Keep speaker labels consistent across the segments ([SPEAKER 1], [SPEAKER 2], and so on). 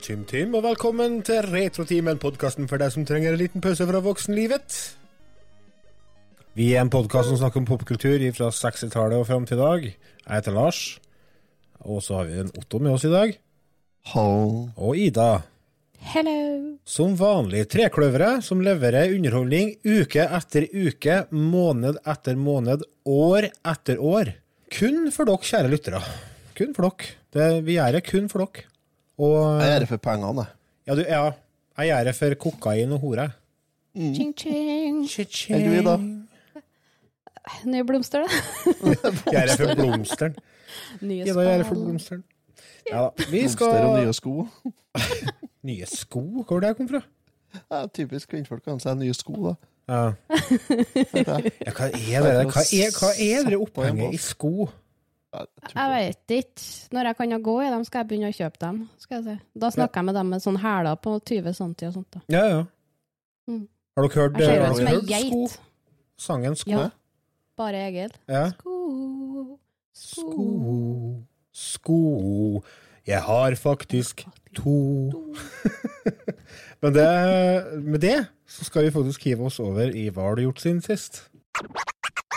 [SPEAKER 1] sann, Tim-Tim, og velkommen til Retrotimen, podkasten for deg som trenger en liten pause fra voksenlivet. Vi er en podkast som snakker om popkultur fra 60-tallet og fram til i dag. Jeg heter Lars, og så har vi en Otto med oss i dag.
[SPEAKER 2] Hallo.
[SPEAKER 1] Og Ida.
[SPEAKER 3] Hello.
[SPEAKER 1] Som vanlig trekløvere som leverer underholdning uke etter uke, måned etter måned, år etter år. Kun for dere, kjære lyttere. Kun for dere. Det, vi gjør det kun for dere. Og
[SPEAKER 2] Jeg gjør det for pengene, jeg.
[SPEAKER 1] Ja, du, ja. Jeg gjør det for kokain og hore.
[SPEAKER 3] Ching, ching.
[SPEAKER 2] Enn du, da?
[SPEAKER 3] Nye blomster, da.
[SPEAKER 1] Jeg gjør det for blomsteren.
[SPEAKER 3] Nye
[SPEAKER 1] sko. gjør det for blomsteren. Ja da. Vi
[SPEAKER 2] Blomster og nye sko.
[SPEAKER 1] Nye sko? Hvor er det jeg kom fra?
[SPEAKER 2] Ja, typisk kvinnfolk kan si nye sko, da.
[SPEAKER 1] Ja. Ja, hva er det? Hva er, hva er det opphenget i sko?
[SPEAKER 2] Ja, jeg
[SPEAKER 3] vet ikke. Når jeg kan gå i dem, skal jeg begynne å kjøpe dem. Skal jeg si. Da snakker jeg med dem med sånn hæler på 20 cm og sånt. da.
[SPEAKER 1] Ja, ja.
[SPEAKER 3] Mm.
[SPEAKER 1] Har dere hørt,
[SPEAKER 3] Jeg
[SPEAKER 1] har dere hørt sko? Sangen Sko?
[SPEAKER 3] Ja. Bare Egil.
[SPEAKER 1] Ja.
[SPEAKER 3] Sko,
[SPEAKER 1] Sko, sko Jeg har faktisk to. Men det, med det så skal vi faktisk hive oss over i hva har du gjort siden sist?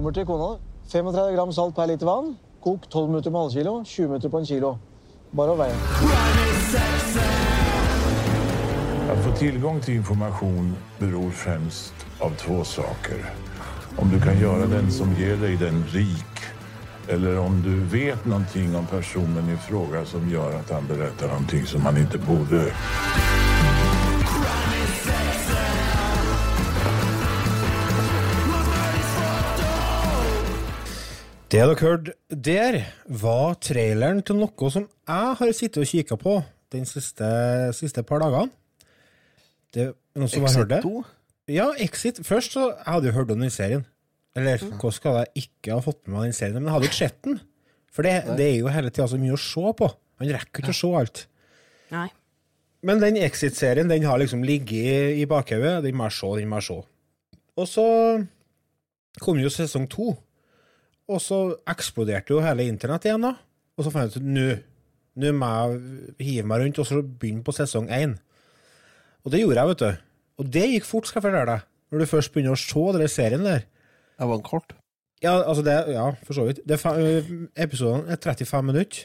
[SPEAKER 4] Deg hummer til kona. 35 gram salt per liter vann. Kok 12 minutter med halvkilo, 20 minutter på en kilo. Bare å veie.
[SPEAKER 5] Att få tillgång till information beror främst av två saker. Om du kan göra den som ger dig den rik eller om du vet någonting om personen i fråga som gör att han berättar någonting som han inte borde.
[SPEAKER 1] Det dere hørte der, var traileren til noe som jeg har sittet og kikka på de siste, siste par dagene. Det er noen som har hørt det?
[SPEAKER 2] Exit 2.
[SPEAKER 1] Ja, Exit. Først så jeg hadde jo hørt om den serien. Eller hvordan skal jeg ikke ha fått med meg den serien? Men jeg hadde ikke sett den. For det, det er jo hele tida så mye å se på. Man rekker ikke å se alt.
[SPEAKER 3] Nei.
[SPEAKER 1] Men den Exit-serien den har liksom ligget i, i bakhodet. Den må jeg se, den må jeg se. Og så kom jo sesong to. Og så eksploderte jo hele internett igjen, da. Og så fant jeg ut nå nå må jeg hive meg rundt og så begynne på sesong én. Og det gjorde jeg, vet du. Og det gikk fort, skal jeg fortelle deg. Når du først begynner å se den serien der.
[SPEAKER 2] Jeg var en kort.
[SPEAKER 1] Ja, altså det, ja, for så vidt. Det er fe- ø, er 35 minutter.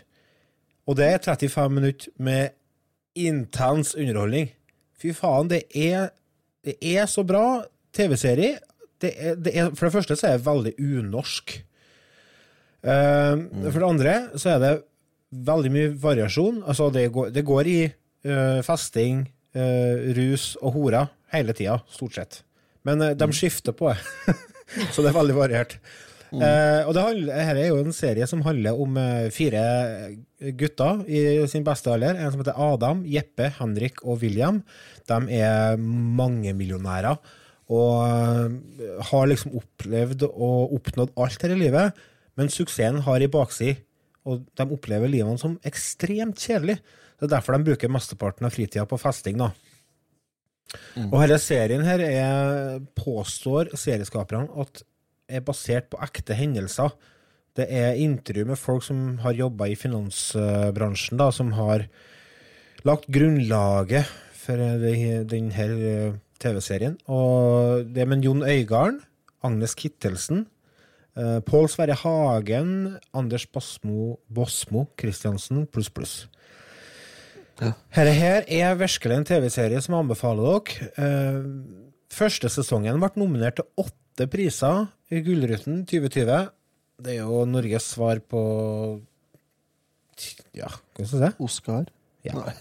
[SPEAKER 1] Og det er 35 minutter med intens underholdning. Fy faen, det er, det er så bra TV-serie. Det er, det er, for det første så er det veldig unorsk. Eh, For det andre så er det veldig mye variasjon. Altså, det går, det går i uh, festing, uh, rus og horer hele tida, stort sett. Men uh, de skifter på det. så det er veldig variert. Eh, og det her er jo en serie som handler om fire gutter i sin beste alder. En som heter Adam, Jeppe, Henrik og William. De er mangemillionærer og har liksom opplevd og oppnådd alt her i livet. Men suksessen har i bakside, og de opplever livene som ekstremt kjedelig. Det er derfor de bruker mesteparten av fritida på festing. da. Og denne serien her er, påstår serieskaperne at er basert på ekte hendelser. Det er intervju med folk som har jobba i finansbransjen, da, som har lagt grunnlaget for denne TV-serien. Og det er med Jon Øigarden, Agnes Kittelsen, eh, Pål Sverre Hagen, Anders Basmo, Bosmo Christiansen pluss, pluss. Dette her er virkelig en TV-serie som jeg anbefaler dere. Eh, Første sesongen ble nominert til åtte priser i Gullruten 2020. Det er jo Norges svar på Ja, hva skal jeg si?
[SPEAKER 2] Oscar.
[SPEAKER 1] Ja.
[SPEAKER 2] Nei.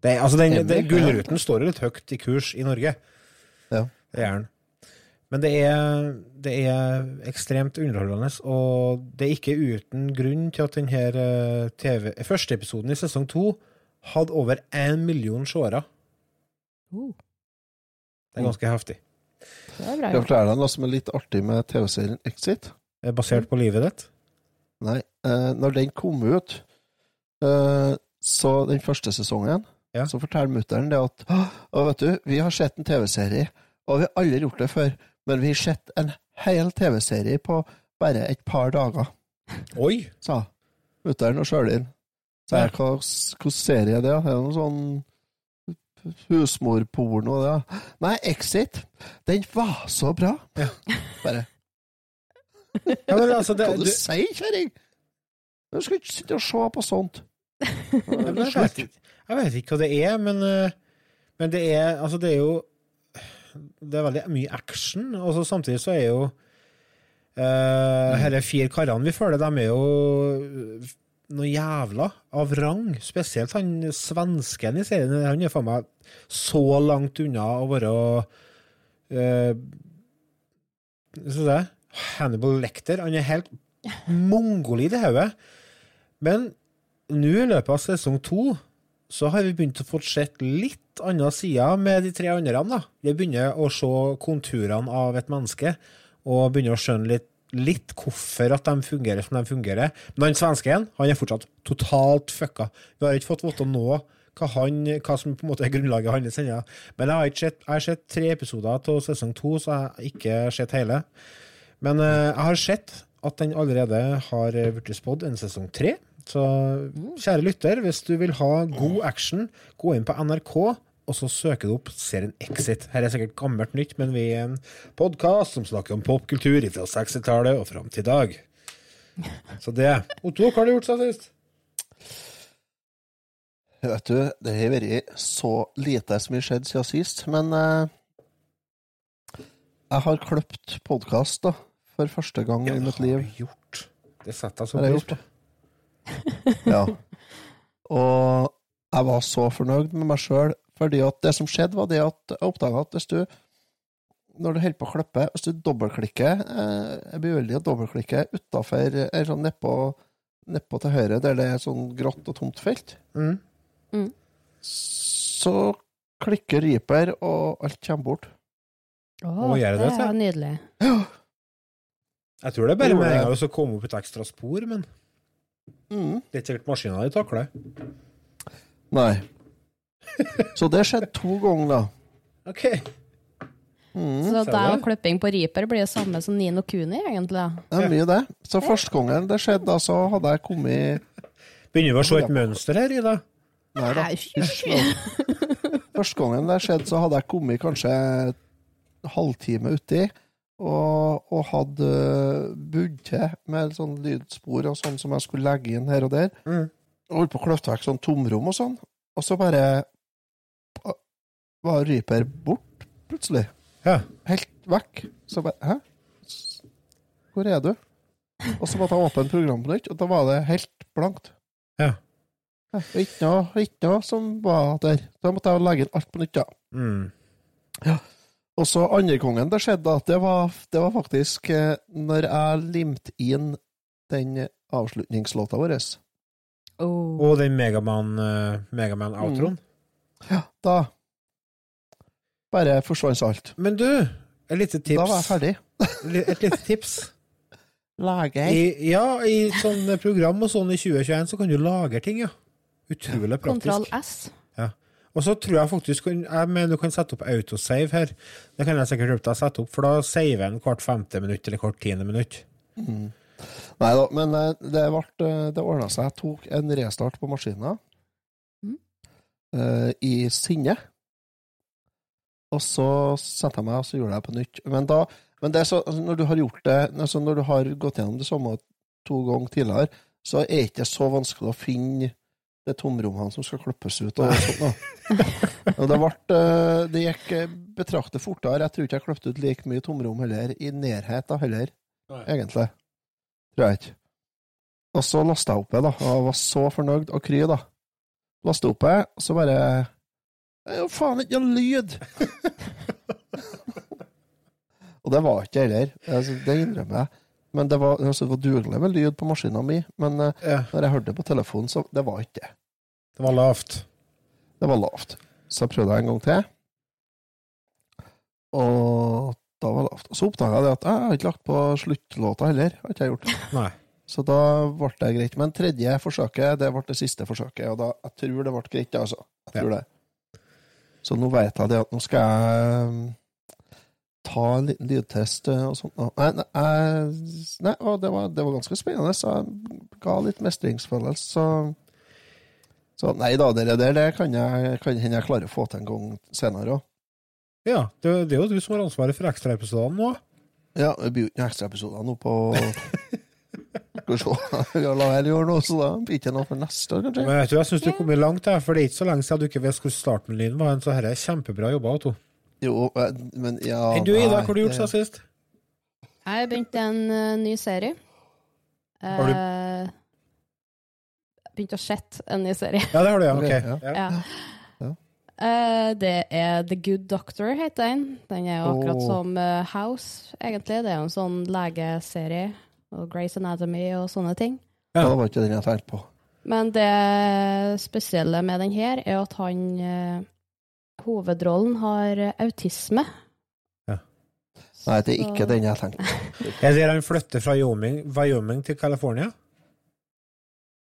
[SPEAKER 1] Det, er- altså, den, den. Gullruten står jo litt høyt i kurs i Norge.
[SPEAKER 2] Ja.
[SPEAKER 1] Det gjør den. Men det er, det er ekstremt underholdende, og det er ikke uten grunn til at denne TV, første episoden i sesong to hadde over én million seere.
[SPEAKER 3] Uh,
[SPEAKER 1] Det er ganske heftig.
[SPEAKER 3] det er bra
[SPEAKER 2] jeg deg noe som er litt artig med TV-serien Exit?
[SPEAKER 1] Er basert på livet ditt.
[SPEAKER 2] Nei, eh, når den kom ut, eh, så den første sesongen,
[SPEAKER 1] Ja.
[SPEAKER 2] så forteller mutter'n det at «Å, å, vet du, vi har sett en TV-serie, og vi har aldri gjort det før, men vi har sett en hel TV-serie på bare et par dager,
[SPEAKER 1] Oi!
[SPEAKER 2] sa mutter'n og sjølin. Sa jeg, hva slags serie er det? Er det noe sånn husmorporno? Det? Nei, Exit. Den var så bra.
[SPEAKER 1] Ja.
[SPEAKER 2] Bare
[SPEAKER 1] Ja, men altså, det,
[SPEAKER 2] Hva du
[SPEAKER 1] du,
[SPEAKER 2] sier, kjerring? Du skal ikke sitte og se på sånt.
[SPEAKER 1] Jeg, vet, jeg vet ikke hva det er, men, eh, men det er Altså, det er jo Det er veldig mye action, og så samtidig så er jo uh, Disse fire karene vi føler, de er jo noe jævla av rang. Spesielt han svensken i serien. Han er faen meg så langt unna å være uh, jeg? Hannibal Lecter. Han er helt mongolid i hodet. Men nå i løpet av sesong to så har vi begynt å få sett litt andre side med de tre andre. da. Vi begynner å se konturene av et menneske, og begynner å skjønne litt, litt hvorfor at de fungerer som de fungerer. Men han svensken han er fortsatt totalt fucka. Vi har ikke fått vite nå hva, han, hva som på en måte er grunnlaget hans ennå. Men jeg har, ikke sett, jeg har sett tre episoder av sesong to, så jeg har ikke sett hele. Men eh, jeg har sett at den allerede har blitt spådd en sesong tre. Så kjære lytter, hvis du vil ha god action, gå inn på NRK, og så søker du opp serien Exit. Her er sikkert gammelt nytt, men vi er en podkast som snakker om popkultur fra 60-tallet og fram til i dag. Så det. Otto, hva har du gjort siden sist?
[SPEAKER 2] Vet du, det har vært så lite som har skjedd siden sist, men eh, jeg har kløpt podkast, da, for første gang i mitt liv.
[SPEAKER 1] Det har du gjort? Det setter jeg så
[SPEAKER 2] jeg
[SPEAKER 1] pris på.
[SPEAKER 2] Ja. Og jeg var så fornøyd med meg sjøl, fordi at det som skjedde, var det at jeg oppdaga at hvis du når du holder på å klippe, hvis du dobbeltklikker eh, Jeg blir veldig å dobbeltklikke utafor eller sånn nedpå, nedpå til høyre, der det er sånn grått og tomt felt,
[SPEAKER 1] Mm.
[SPEAKER 2] så klikker Reaper, og alt kommer bort.
[SPEAKER 3] Å,
[SPEAKER 1] oh, det
[SPEAKER 3] det er nydelig.
[SPEAKER 1] Jeg tror det er bare med en gang å komme opp et ekstra spor, men
[SPEAKER 2] Mm.
[SPEAKER 1] det er ikke sikkert maskina di takler det.
[SPEAKER 2] Nei. Så det skjedde to ganger, da.
[SPEAKER 1] OK.
[SPEAKER 2] Mm.
[SPEAKER 3] Så deg og klipping på Reaper blir det samme som Nino Kuni, egentlig. da.
[SPEAKER 2] Det er mye, det. Så første gangen det skjedde, da, så hadde jeg kommet
[SPEAKER 1] Begynner vi å se et mønster her, Ida?
[SPEAKER 2] Nei da. Første gangen det skjedde, så hadde jeg kommet kanskje en halvtime uti, og, og hadde budd til med sånn lydspor og sånn som jeg skulle legge inn her og der.
[SPEAKER 1] Mm.
[SPEAKER 2] Og holdt på å kløfte vekk sånn tomrom og sånn. Og så bare var Reaper bort, plutselig.
[SPEAKER 1] Ja.
[SPEAKER 2] Helt vekk. Så bare Hæ? Hvor er du? Og så måtte jeg åpne programmet på nytt, og da var det helt blankt.
[SPEAKER 1] Ja.
[SPEAKER 2] Ja, og Ikke noe, ikke noe som var der. Da måtte jeg legge inn alt på nytt, da.
[SPEAKER 1] Mm.
[SPEAKER 2] Og så andrekongen det skjedde, at det var, det var faktisk eh, når jeg limte inn den avslutningslåta vår.
[SPEAKER 3] Oh.
[SPEAKER 1] Og den Megaman-outroen. Megaman-outroen.
[SPEAKER 2] Da bare forsvant alt.
[SPEAKER 1] Men du, et lite tips.
[SPEAKER 2] Da var jeg ferdig.
[SPEAKER 1] Et lite tips.
[SPEAKER 2] Lager.
[SPEAKER 1] I, ja, i sånne program og sånn i 2021 så kan du lagre ting, ja. Utrolig praktisk. Kontroll.
[SPEAKER 3] S.
[SPEAKER 1] Og så tror jeg faktisk jeg mener du kan sette opp autosave her. Det kan jeg sikkert hjelpe deg å sette opp, for da saver en hvert femte minutt eller hvert tiende minutt.
[SPEAKER 2] Nei da, men eh, det, ble, eh, det ordna seg. Jeg tok en restart på maskinen
[SPEAKER 3] mm.
[SPEAKER 2] uh, i sinne. Og så satte jeg meg og så gjorde jeg det på nytt. Men, da, men det er så, altså, når du har gjort det, altså når du har gått gjennom det samme to ganger tidligere, så er det ikke så vanskelig å finne det tomrommene som skal klippes ut. Og sånt, da. Og det, ble, eh, det gikk betraktet betraktelig fortere. Jeg tror ikke jeg klippet ut like mye tomrom heller, i nærhet da heller,
[SPEAKER 1] Nei.
[SPEAKER 2] egentlig. Tror jeg ikke. Og så lasta jeg opp det, da, og jeg var så fornøyd og kry, da. Lasta opp det, og så bare Det er jo faen ikke noe lyd! og det var ikke heller. Altså, det innrømmer jeg. Men det var, altså, det var dugelig med lyd på maskina mi. Men eh,
[SPEAKER 1] Ja,
[SPEAKER 2] når jeg hørte det på telefonen, så det var ikke det.
[SPEAKER 1] det var lavt.
[SPEAKER 2] Det var lavt. Så jeg prøvde en gang til. Og da var det lavt. Så oppdaga jeg at jeg har ikke lagt på sluttlåta heller. Har ikke jeg gjort.
[SPEAKER 1] Nei.
[SPEAKER 2] Så da ble det greit. Men tredje forsøket, det ble det siste forsøket. Og da, jeg tror det ble greit, altså. Jeg tror det. Så nå vet jeg det at nå skal jeg ta en liten lydtest uh, og sånt. Nei, nei, nei og det, var, det var ganske spennende. Så jeg ga litt mestringsfølelse. Så, så nei da, det der det kan jeg kan hende jeg klarer å få til en gang senere òg.
[SPEAKER 1] Ja, det, det er jo du som har ansvaret for ekstraepisodene nå.
[SPEAKER 2] Ja, det blir jo ikke noen ekstraepisoder nå på Skal vi se. Jeg la være gjøre noe, så da blir det ikke noe for neste år, kanskje.
[SPEAKER 1] Men vet du, jeg syns du kom langt, jeg, for det er ikke så lenge siden du ikke visste hvor starten din var. Så dette er kjempebra jobba, Otto.
[SPEAKER 2] Jo, eh, men ja
[SPEAKER 1] Enn du, Ida,
[SPEAKER 2] nei,
[SPEAKER 1] hva har du gjort siden sist?
[SPEAKER 3] Jeg har begynt en uh, ny serie.
[SPEAKER 1] Har du-
[SPEAKER 3] uh, Begynt å sette en ny serie.
[SPEAKER 1] Ja, det har du, ja.
[SPEAKER 2] Ok, ja.
[SPEAKER 1] Ja.
[SPEAKER 3] Ja. Eh, det er The Good Doctor, heter den. Den er jo akkurat
[SPEAKER 2] oh.
[SPEAKER 3] som House, egentlig. Det er jo en sånn legeserie. Og Grace Anatomy og sånne ting.
[SPEAKER 2] Ja, Det var ikke den jeg tenkte på.
[SPEAKER 3] Men det spesielle med den her er at han Hovedrollen har eh, autisme.
[SPEAKER 1] Ja.
[SPEAKER 2] Nei, det er
[SPEAKER 3] Så-
[SPEAKER 2] ikke den jeg tenkte
[SPEAKER 1] jeg ser han flytter fra Wyoming, Wyoming til California?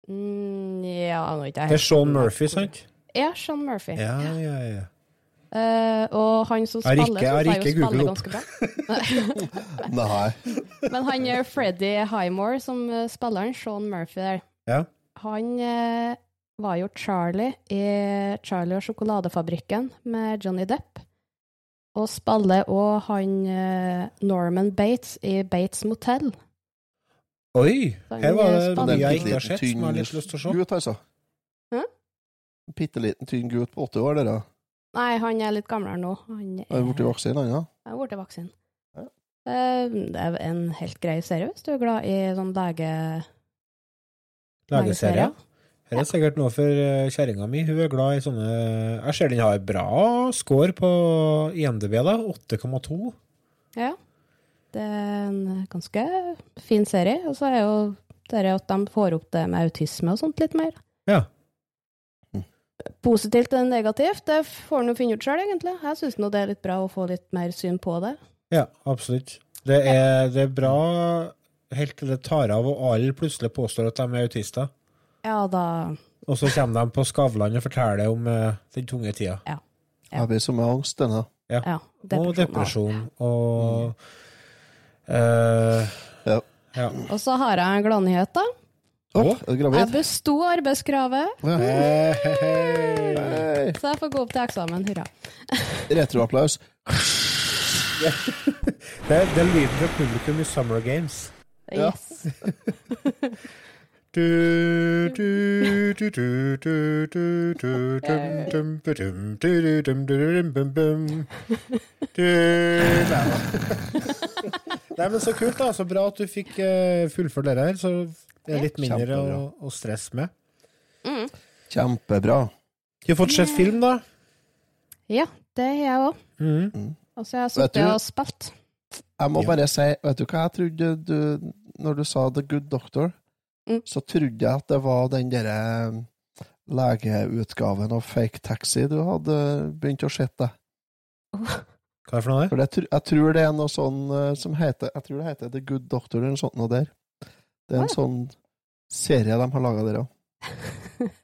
[SPEAKER 3] Mm, ja, nå er ikke jeg
[SPEAKER 1] Det er Sean Murphy, sant?
[SPEAKER 3] Ja, Sean Murphy.
[SPEAKER 1] Ja, ja, ja.
[SPEAKER 3] Uh, og han som spiller,
[SPEAKER 1] ikke- har
[SPEAKER 3] synes jeg jo spiller ganske bra.
[SPEAKER 2] Nei.
[SPEAKER 3] Men han er Freddie Highmore som eh, spiller han, Sean Murphy der.
[SPEAKER 1] Ja.
[SPEAKER 3] Han eh, var jo Charlie i Charlie og sjokoladefabrikken med Johnny Depp. Og spiller òg han eh, Norman Bates i Bates Motel.
[SPEAKER 1] Oi! Her var det mye jeg
[SPEAKER 2] en
[SPEAKER 1] ikke har sett, som jeg har litt lyst til å se.
[SPEAKER 2] gutt, altså.
[SPEAKER 3] Hæ?
[SPEAKER 2] Bitte liten, tynn gutt på åtte år, dere.
[SPEAKER 3] Nei, han er litt gamlere nå. Han er,
[SPEAKER 2] blitt voksen, han, ja?
[SPEAKER 3] Han er blitt voksen.
[SPEAKER 2] Ja.
[SPEAKER 3] Eh, det er en helt grei serie hvis du er glad i sånn lege...
[SPEAKER 1] Lageserie. Her er sikkert noe for eh, kjerringa mi. Hun er glad i sånne Jeg ser den har bra score på IMDb, da. 8,2.
[SPEAKER 3] Ja. Det er en ganske fin serie. Og så er jo det at de får opp det med autisme og sånt litt mer.
[SPEAKER 1] Ja.
[SPEAKER 3] Positivt eller negativt, det får en jo finne ut sjøl, egentlig. Jeg syns det er litt bra å få litt mer syn på det.
[SPEAKER 1] Ja, absolutt. Det er, det er bra helt til det tar av, og alle plutselig påstår at de er autister.
[SPEAKER 3] Ja, da
[SPEAKER 1] Og så kommer de på Skavlan og forteller om eh, den tunge tida.
[SPEAKER 3] Ja.
[SPEAKER 2] Jeg blir som med angst, denne.
[SPEAKER 3] Ja.
[SPEAKER 1] Og depresjon og eh,
[SPEAKER 2] Ja.
[SPEAKER 1] ja.
[SPEAKER 3] Og så har jeg en gladnyhet, da.
[SPEAKER 2] Du
[SPEAKER 3] Jeg besto arbeidskravet,
[SPEAKER 2] Ja.
[SPEAKER 1] Hei, hei, hei.
[SPEAKER 3] Så jeg får gå opp til eksamen. Hurra.
[SPEAKER 2] Retroapplaus.
[SPEAKER 1] Det er, det er lyden fra publikum i Summer Games.
[SPEAKER 3] Yes.
[SPEAKER 1] Du, du, du, du, du, du, du, dum, dum, badum, du, du, dum, du, du, dum, bum, bum. Du, Nei men så kult, da. Så bra at du fikk uh, fullført det her. Så det er litt mindre å, å stresse med.
[SPEAKER 3] Mm.
[SPEAKER 2] Kjempebra.
[SPEAKER 1] Du har fått sett film, da?
[SPEAKER 3] Ja, det har jeg òg.
[SPEAKER 1] Mhm.
[SPEAKER 3] Og så har jeg sittet og spilt.
[SPEAKER 2] Jeg må bare si, vet du hva jeg trodde du Når du sa The Good Doctor,
[SPEAKER 3] Mm.
[SPEAKER 2] så trodde jeg at det var den derre um, legeutgaven av Fake Taxi du hadde begynt å se.
[SPEAKER 1] Hva er det for noe?
[SPEAKER 2] For jeg, tr- jeg tror det er noe sånn eh, som heter Jeg tror det heter The Good Doctor eller noe sånt noe der. Det er en
[SPEAKER 3] Ah,
[SPEAKER 2] sånn serie de har laga der òg.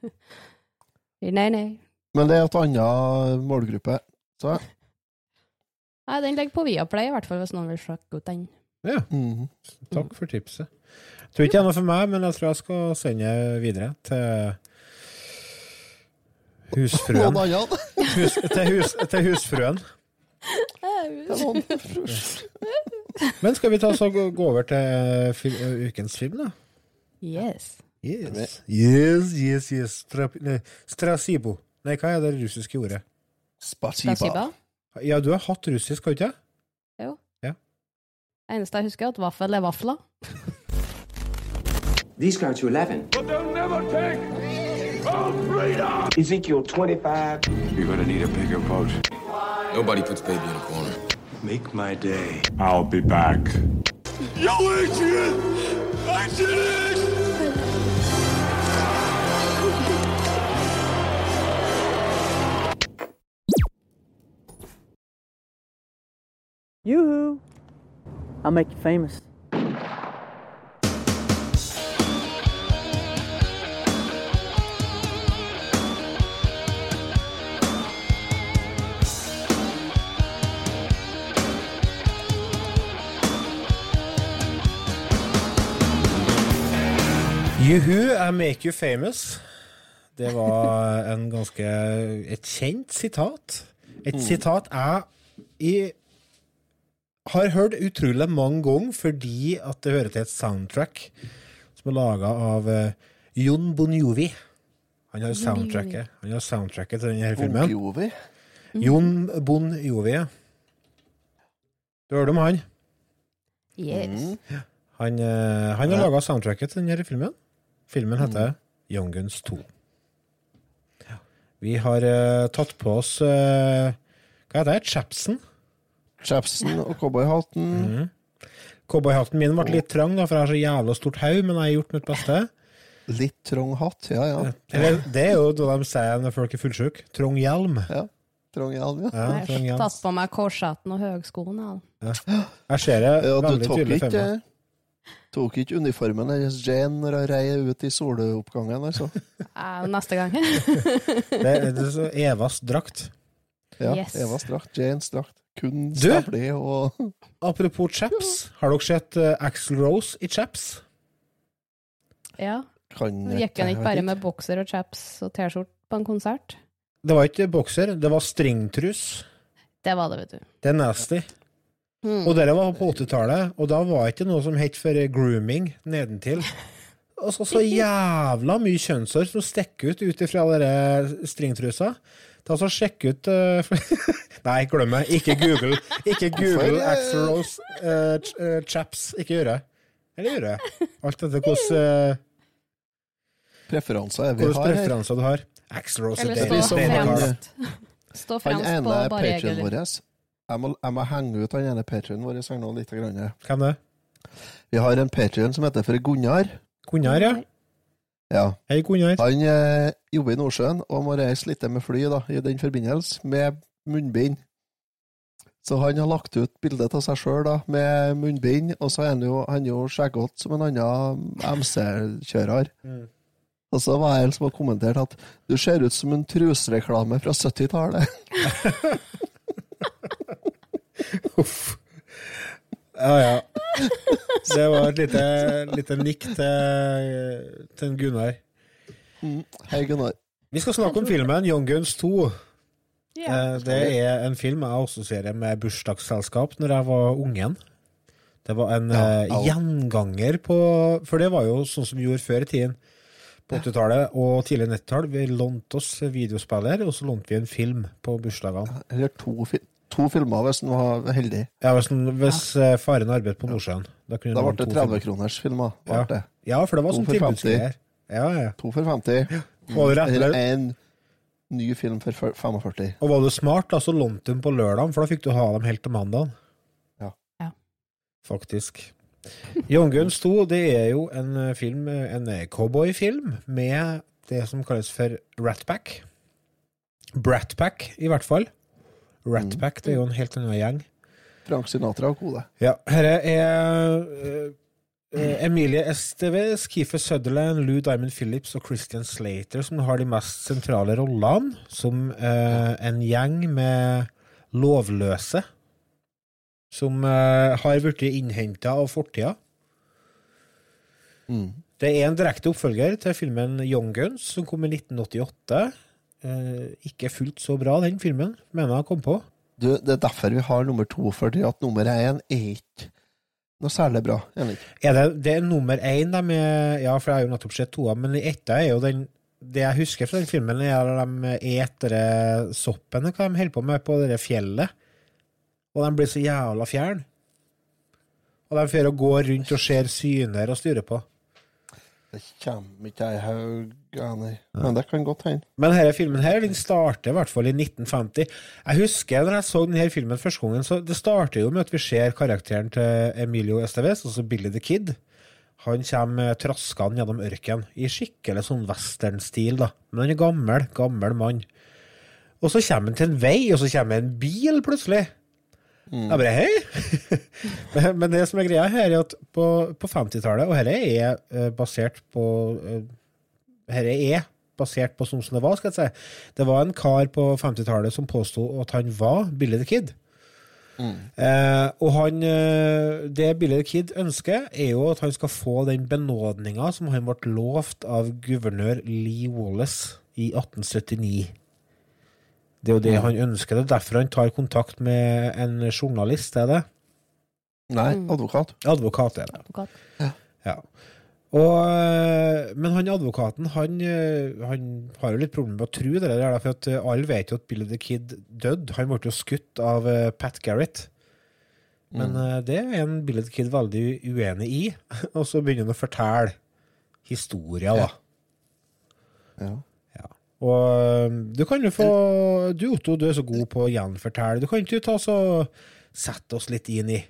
[SPEAKER 3] nei, nei.
[SPEAKER 2] Men det er et annet målgruppe. Så
[SPEAKER 3] Nei, Den ligger på Viaplay, i hvert fall, hvis noen vil sjekke ut den.
[SPEAKER 1] Ja,
[SPEAKER 2] mhm.
[SPEAKER 1] takk for tipset. Jeg tror ikke det er noe for meg, men jeg tror jeg skal sende det videre til
[SPEAKER 2] husfrøen.
[SPEAKER 1] Hus, til, hus, til
[SPEAKER 2] noen-
[SPEAKER 1] Men skal vi ta så gå gå over til fil, ukens film, da?
[SPEAKER 3] Yes.
[SPEAKER 1] Yes, yes, yes. yes. Stra, nei, strasibo. Nei, hva er det russiske ordet?
[SPEAKER 2] Spasiba.
[SPEAKER 1] Ja, du har hatt russisk, har du ikke?
[SPEAKER 3] Jo Eneste jeg husker, er at vaffel er vafler.
[SPEAKER 6] These go to 11.
[SPEAKER 5] But they'll never take
[SPEAKER 6] Ezekiel 25.
[SPEAKER 7] You're gonna need a bigger boat.
[SPEAKER 8] Nobody puts baby in a corner.
[SPEAKER 7] Make my day.
[SPEAKER 5] I'll be back.
[SPEAKER 7] Yo, Adrian! I did it!
[SPEAKER 9] Yoo-hoo! I'll make you famous.
[SPEAKER 1] Juhu, I make you famous. Det var en ganske et kjent sitat. Et sitat jeg i, har hørt utrolig mange ganger fordi at det hører til et soundtrack som er laga av uh, Jon Bon Jovi. Han har soundtracket, han har soundtracket til denne filmen.
[SPEAKER 2] Bon Jovi?
[SPEAKER 1] Jon Bon Jovi. Du hørte om han?
[SPEAKER 3] Yes.
[SPEAKER 1] Han, uh, han har laga soundtracket til denne filmen. Filmen heter Young Guns 2. Ja. Vi har uh, tatt på oss uh, Hva heter det? Chapsen.
[SPEAKER 2] Chapsen og cowboyhatten.
[SPEAKER 1] Mm. Cowboyhatten min ble litt trang, da, for jeg har så jævla stort hode, men jeg har gjort mitt beste.
[SPEAKER 2] Litt trang hatt, ja ja.
[SPEAKER 1] Eller, det er jo det de sier når folk er fullsjuke. Trong hjelm.
[SPEAKER 2] ja. Trong hjelm, ja.
[SPEAKER 1] Ja,
[SPEAKER 3] Jeg har tatt på meg korshatten og høgskoene. Ja.
[SPEAKER 1] Jeg ser det
[SPEAKER 2] ja
[SPEAKER 1] veldig tydelig for meg.
[SPEAKER 2] Tok ikke uniformen hennes Jane når hun rei ut i soloppgangen, altså.
[SPEAKER 3] Eh, Neste gang.
[SPEAKER 1] Det, det er så Evas drakt.
[SPEAKER 2] Ja,
[SPEAKER 3] Yes.
[SPEAKER 2] Evas drakt, Janes drakt. Kun
[SPEAKER 1] Du?
[SPEAKER 2] og
[SPEAKER 1] Apropos chaps, har dere sett uh, Axel Rose i chaps?
[SPEAKER 3] Ja.
[SPEAKER 2] kan
[SPEAKER 3] Gikk han ikke bare med bokser og chaps og T-skjorte på en konsert?
[SPEAKER 1] Det var ikke bokser, det var stringtrus.
[SPEAKER 3] Det var det, vet du.
[SPEAKER 1] Det er nasty.
[SPEAKER 3] Mm.
[SPEAKER 1] Og dette var på 80-tallet, og da var ikke noe som het for grooming nedentil. Altså, så jævla mye kjønnshår som stikker ut ut ifra de stringtrusa. Ta så Sjekk ut uh, Nei, glem det. Ikke Google Ikke Google
[SPEAKER 2] eh,
[SPEAKER 1] Axel Rose ch- eh, chaps. Ikke gjør det. Eller gjør det. Alt etter hvordan uh,
[SPEAKER 2] preferanser er vi har
[SPEAKER 1] preferanser du har. Axel Rose
[SPEAKER 3] Eller
[SPEAKER 1] er
[SPEAKER 3] stå
[SPEAKER 2] som
[SPEAKER 1] deilig.
[SPEAKER 2] han-
[SPEAKER 1] deilig
[SPEAKER 3] fremst. Stå fremst på bare
[SPEAKER 2] egen. Jeg må, jeg må henge ut han ene patrionen vår her nå litt. Grann.
[SPEAKER 1] Hvem det?
[SPEAKER 2] Vi har en patrion som heter for Gunnar.
[SPEAKER 1] Gunnar, ja.
[SPEAKER 2] Ja.
[SPEAKER 1] Hei, Gunnar.
[SPEAKER 2] Han eh, jobber i Nordsjøen og må reise litt med fly da, i den forbindelse, med munnbind. Så han har lagt ut bilde av seg sjøl med munnbind, og så er han jo, han jo skjeggete som en annen MC-kjører.
[SPEAKER 1] Mm.
[SPEAKER 2] Og så var det en som har kommentert at du ser ut som en trusereklame fra 70-tallet.
[SPEAKER 1] Uff. Ja, ja. Det var et lite, lite nikk til, til Gunnar.
[SPEAKER 2] Mm. Hei, Gunnar.
[SPEAKER 1] Vi skal snakke om filmen Young Guns 2.
[SPEAKER 3] Ja.
[SPEAKER 1] Eh, Det er en film jeg assosierer med bursdagsselskap når jeg var ungen. Det var en
[SPEAKER 2] Ja,
[SPEAKER 1] eh, gjenganger på For det var jo sånn som vi gjorde før i tiden. På 80-tallet og tidlig 90-tall. Vi lånte oss videospiller, og så lånte vi en film på bursdagene.
[SPEAKER 2] Eller to, to filmer, hvis han var heldig.
[SPEAKER 1] Ja, hvis, den- hvis ja. faren arbeidet på Nordsjøen. Da, kunne
[SPEAKER 2] Da ble det
[SPEAKER 1] låne to filmer.
[SPEAKER 2] 30-kroners-filmer.
[SPEAKER 1] Ja.
[SPEAKER 2] Ja.
[SPEAKER 1] Ja, for det var
[SPEAKER 2] To
[SPEAKER 1] sånn
[SPEAKER 2] for 50.
[SPEAKER 1] tilbudsgreier. Ja, ja.
[SPEAKER 2] To for 50.
[SPEAKER 1] Og,
[SPEAKER 2] Eller en ny film for 45.
[SPEAKER 1] og var du smart, da, så lånte du på lørdag, for da fikk du ha dem helt til mandag.
[SPEAKER 2] Ja.
[SPEAKER 3] Ja.
[SPEAKER 1] Faktisk. John Guns 2 det er jo en eh, film, eh, en eh, cowboyfilm med det som kalles for Ratpack. Bratpack, i hvert fall. Ratpack det er jo en helt annen gjeng.
[SPEAKER 2] Frank Sinatra og kode.
[SPEAKER 1] Ja, her er eh, eh, Emilie Esteves, Keefer Sutherland, Lou Diamond Phillips og Christian Slater som har de mest sentrale rollene, som eh, en gjeng med lovløse som eh, har blitt innhenta av fortida.
[SPEAKER 2] Mm.
[SPEAKER 1] Det er en direkte oppfølger til filmen Young Guns, som kom i 1988. Eh, ikke fullt så bra, den filmen, mener jeg kom på.
[SPEAKER 2] Du, det er derfor vi har nummer to, fordi at nummer én er ikke noe særlig bra. Enig.
[SPEAKER 1] Er det, det er nummer én de er Ja, for jeg har jo nettopp sett toa, men i etta er jo den Det jeg husker fra den filmen, er at de eter det soppene, hva de holder på med på det fjellet. Og de blir så jævla fjern. Og de får gå rundt og ser syner og styre på.
[SPEAKER 2] Det kommer ikke jeg ja, nei. Men det kan godt hende.
[SPEAKER 1] Men denne filmen her, den starter i hvert fall i 1950. Jeg husker når jeg så denne filmen første gangen, så det starter jo med at vi ser karakteren til Emilio Estevez, altså Billy the Kid. Han kommer traskende gjennom ørkenen i skikkelig sånn westernstil, da. Men han er gammel, gammel mann. Og så kommer han til en vei, og så kommer en bil plutselig. Jeg bare hei! men, men det som er greia her, er at på, på 50-tallet, og dette er eh, basert på eh, Dette er basert på sånn som det var, skal jeg si. Det var en kar på 50-tallet som påsto at han var Billy the Kid. Eh, og han, eh, det Billy the Kid ønsker, er jo at han skal få den benådninga som han ble lovt av guvernør Lee Wallace i 1879. Det er jo det han ønsker. Det er derfor han tar kontakt med en journalist, er det?
[SPEAKER 2] Nei,
[SPEAKER 3] Mm.
[SPEAKER 2] advokat.
[SPEAKER 1] Advokat er det.
[SPEAKER 3] Advokat.
[SPEAKER 1] Ja. Og, øh, men han advokaten han, øh, han har jo litt problemer med å tro det der, for at øh, alle vet jo at Billy the Kid døde. Han ble jo skutt av Pat Garrett. Men mm. det er en Billy the Kid veldig uenig i. Og så begynner han å fortelle historier, da.
[SPEAKER 2] Ja.
[SPEAKER 1] Og øh, du kan jo få Du, Otto, du er så god på å gjenfortelle. Du kan ikke ta så sette oss litt inn i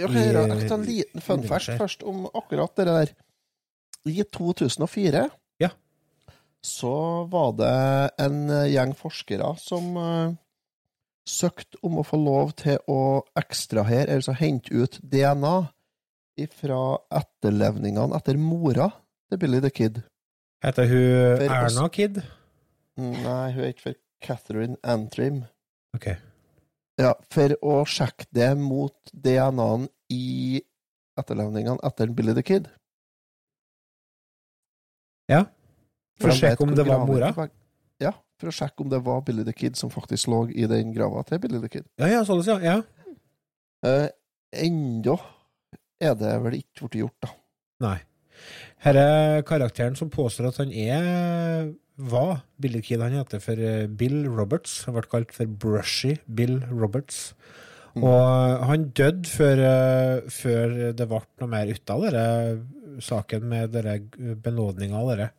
[SPEAKER 2] kan jeg kan ta en liten fun fact først om akkurat det der. I 2004
[SPEAKER 1] Ja.
[SPEAKER 2] så var det en gjeng forskere som uh, søkte om å få lov til å ekstrahere, altså hente ut DNA fra etterlevningene etter mora til Billy the Kid.
[SPEAKER 1] Heter hun
[SPEAKER 2] For
[SPEAKER 1] Erna Kid?
[SPEAKER 2] Nei, hun er ikke for Catherine Antrim.
[SPEAKER 1] Ok.
[SPEAKER 2] Ja, for å sjekke det mot DNA-en i etterlevningene etter Billy the Kid.
[SPEAKER 1] Ja. For å sjekke om det var mora?
[SPEAKER 2] Ja, for å sjekke om det var Billy the Kid som faktisk lå i den grava til Billy the Kid.
[SPEAKER 1] Ja, ja, sånn, ja. ja.
[SPEAKER 2] Eh, Enda er det vel ikke blitt gjort, da.
[SPEAKER 1] Nei. Her er karakteren som påstår at han er var Billy Kid. Han heter for eh, Bill Roberts. Han ble kalt for Brushy Bill Roberts.
[SPEAKER 2] Mm.
[SPEAKER 1] Og han døde før, eh, før det ble noe mer ut av denne saken med benådninga av dere.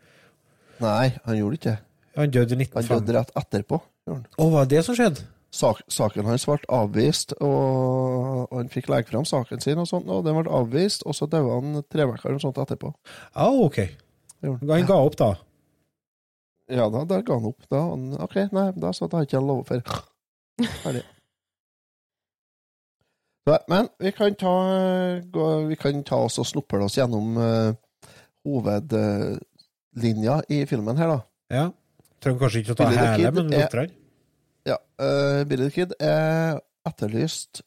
[SPEAKER 2] Nei, han gjorde ikke det.
[SPEAKER 1] Han døde i
[SPEAKER 2] Han
[SPEAKER 1] 1905.
[SPEAKER 2] døde rett etterpå. han.
[SPEAKER 1] Å, var det det som skjedde?
[SPEAKER 2] Sak, saken hans ble avvist, og, og han fikk legge fram saken sin, og sånt, og den ble avvist, og så døde han tre uker eller noe sånt etterpå.
[SPEAKER 1] Ja, ok. Han ga opp, da.
[SPEAKER 2] Ja, da, da ga han opp. Da, han, ok, nei, da satt da ikke jeg lov for. Ferdig. Så, men vi kan ta, gå, vi kan ta oss og snuple oss gjennom uh, hovedlinja i filmen her, da.
[SPEAKER 1] Ja. Trenger kanskje ikke å ta
[SPEAKER 2] Billy
[SPEAKER 1] hele, men grann.
[SPEAKER 2] Ja, uh, Billy the Kid er etterlyst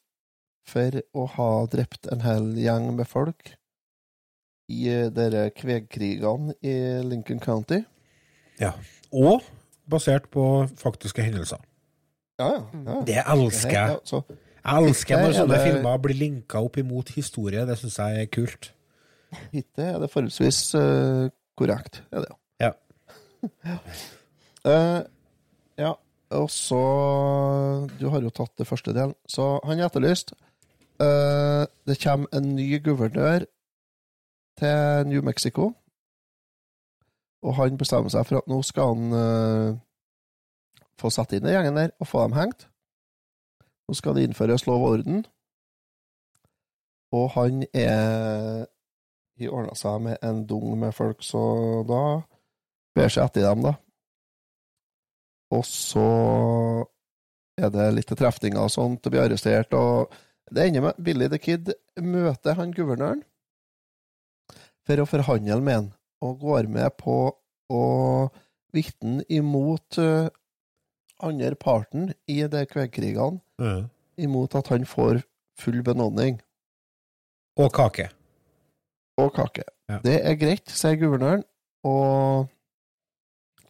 [SPEAKER 2] for å ha drept en hel gjeng med folk i uh, dere kvegkrigene i Lincoln County.
[SPEAKER 1] Ja. Og basert på faktiske hendelser.
[SPEAKER 2] Ja, ja. ja.
[SPEAKER 1] Det elsker jeg.
[SPEAKER 2] Ja,
[SPEAKER 1] Jeg elsker når sånne
[SPEAKER 2] det-
[SPEAKER 1] filmer blir linka opp imot historie. Det syns jeg er kult.
[SPEAKER 2] Hittil er det forholdsvis uh, korrekt. Er det,
[SPEAKER 1] Ja.
[SPEAKER 2] ja. Uh, ja, og så Du har jo tatt det første delen. Så han er etterlyst. Uh, det kommer en ny guvernør til New Mexico. Og han bestemmer seg for at nå skal han eh, få satt inn den gjengen der og få dem hengt. Nå skal det innføres lov og orden. Og han er de ordna seg med en dung med folk, så da ber seg etter dem, da. Og så er det litt trefninger og sånt, og blir arrestert, og det ender med Billy the Kid møter han guvernøren for å forhandle med han, og går med på å vitne imot uh, andre parten i de kvegkrigene,
[SPEAKER 1] Ja.
[SPEAKER 2] imot at han får full benådning
[SPEAKER 1] Og kake.
[SPEAKER 2] og kake.
[SPEAKER 1] Ja.
[SPEAKER 2] Det er greit, sier guvernøren, og,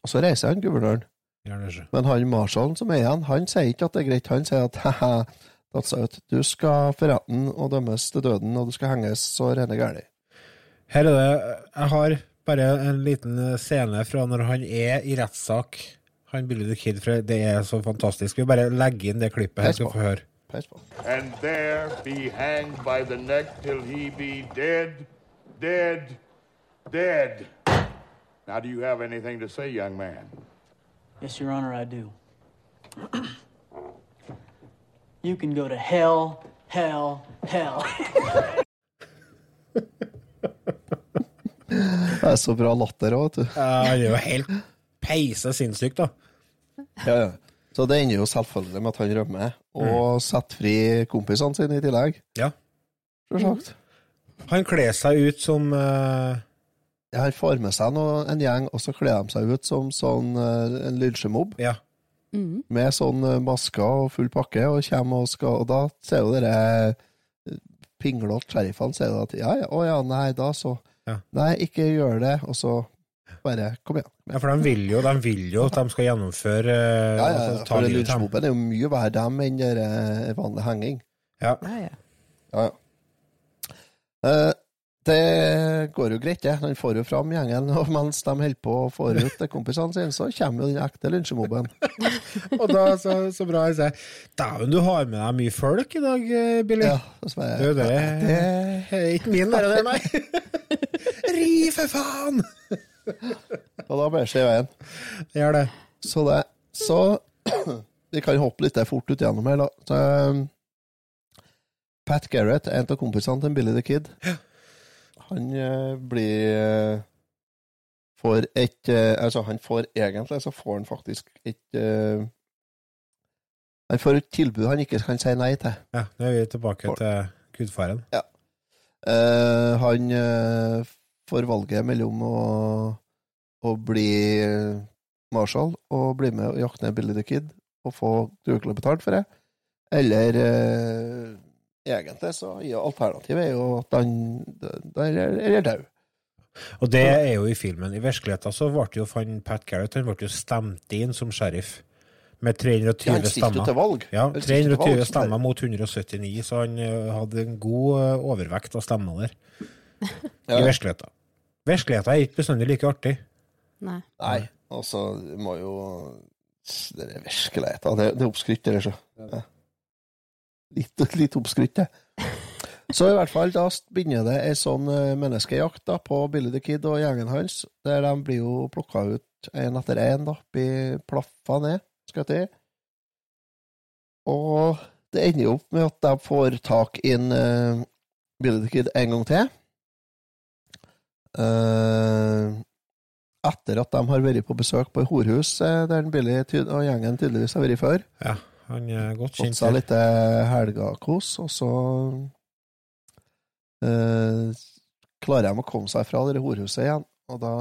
[SPEAKER 2] og så reiser han guvernøren. Men han marshallen som er igjen, han sier ikke at det er greit, han sier at out. du skal for retten og dømmes til døden, og du skal henges så rene gærlig.
[SPEAKER 1] Her er det Jeg har bare en liten scene fra når han er i rettssak. Han Billy the Kid, for det er så fantastisk. Vi bare legger inn det klippet her, skal vi få høre.
[SPEAKER 2] Peis på.
[SPEAKER 6] and there be hanged by the neck till he be dead, dead,
[SPEAKER 5] Dead. Now, do you have anything to say, young man?
[SPEAKER 9] Yes, Your Honor, I do. you can go to hell, hell, hell.
[SPEAKER 2] Det er så bra latter òg, vet du.
[SPEAKER 1] Ja, Han er jo helt peise sinnssyk, da.
[SPEAKER 2] Ja, ja. Så det ender jo selvfølgelig med at han rømmer, og setter fri kompisene sine i tillegg.
[SPEAKER 1] Ja.
[SPEAKER 2] Selvsagt.
[SPEAKER 1] Han kler seg ut som uh...
[SPEAKER 2] Ja, Han får med seg noe, en gjeng, og så kler de seg ut som sånn uh, en lynsjemobb.
[SPEAKER 1] Ja.
[SPEAKER 3] Mm.
[SPEAKER 2] Med sånn eh, masker og full pakke, og kommer og skal Og da ser jo dere eh, pinglete sheriffene sier at ja, ja, å ja, nei, da så
[SPEAKER 1] Ja.
[SPEAKER 2] Nei, ikke gjør det, og så bare kom igjen.
[SPEAKER 1] Ja, for de vil jo, de vil jo at de skal gjennomføre eh,
[SPEAKER 2] Ja, ja,
[SPEAKER 1] altså, ta
[SPEAKER 2] for
[SPEAKER 1] livet av dem.
[SPEAKER 2] lynsjmobben er jo mye verre dem enn der, eh, vanlig henging.
[SPEAKER 1] Ja.
[SPEAKER 3] Ja, ja.
[SPEAKER 2] Ja, ja. Eh, det går jo greit, det. Han får jo fram gjengen, og mens de holder på å få ut kompisene sine, så kommer jo den ekte lunsjmobben.
[SPEAKER 1] Og da, så, så bra jeg sier Dæven, du har med deg mye folk i dag, eh, Billy.
[SPEAKER 2] Ja, og så bare,
[SPEAKER 1] Du, det
[SPEAKER 2] det
[SPEAKER 1] er ikke min, det der, nei. Ri, for faen!
[SPEAKER 2] Og da bæsjer jeg veien.
[SPEAKER 1] Gjør det.
[SPEAKER 2] Så det Så vi kan hoppe litt fort ut gjennom her, da. Så, um, Pat Garrett, en av kompisene til Billy the Kid, han eh, blir eh, Får et eh, Altså, han får egentlig så får han faktisk et Han får et tilbud han ikke kan si nei til.
[SPEAKER 1] Ja, nå er vi tilbake til gudfaren.
[SPEAKER 2] Eh, han eh, får valget mellom å, å bli Marshall og bli med og jakte ned Billy the Kid og få dugelig betalt for det, eller eh, egentlig så ja, alternativet er jo at han er død.
[SPEAKER 1] Og det er jo i filmen. I virkeligheten så ble jo han Pat Garrett han ble jo stemt inn som sheriff med 320
[SPEAKER 2] Ja, han stilte jo
[SPEAKER 1] stemmer. Ja,
[SPEAKER 2] Han stilte til valg
[SPEAKER 1] 320 stemmer mot 179, så han eh, hadde en god eh, overvekt av stemmer der.
[SPEAKER 2] Ja.
[SPEAKER 1] I virkeligheten. Virkeligheten er ikke bestandig like artig.
[SPEAKER 3] Nei.
[SPEAKER 2] Nei, altså, det må jo Det er virkeligheten. Det, det er oppskrytt, det, så. Ja. Litt, litt oppskrytt, det. Så i hvert fall, da begynner det ei sånn eh, menneskejakt da, på Billy the Kid og gjengen hans, der de blir jo plukka ut én etter én, da, blir plaffa ned, skal jeg til. Og det ender jo opp med at de får tak i en eh, Billy the Kid en gang til. Eh, etter at de har vært på besøk på horhus eh, der den Billy og gjengen tydeligvis har vært før.
[SPEAKER 1] Ja, han er godt
[SPEAKER 2] Fått seg litt eh, helgakos, og så uh, klarer de å komme seg fra det horhuset igjen. Og da,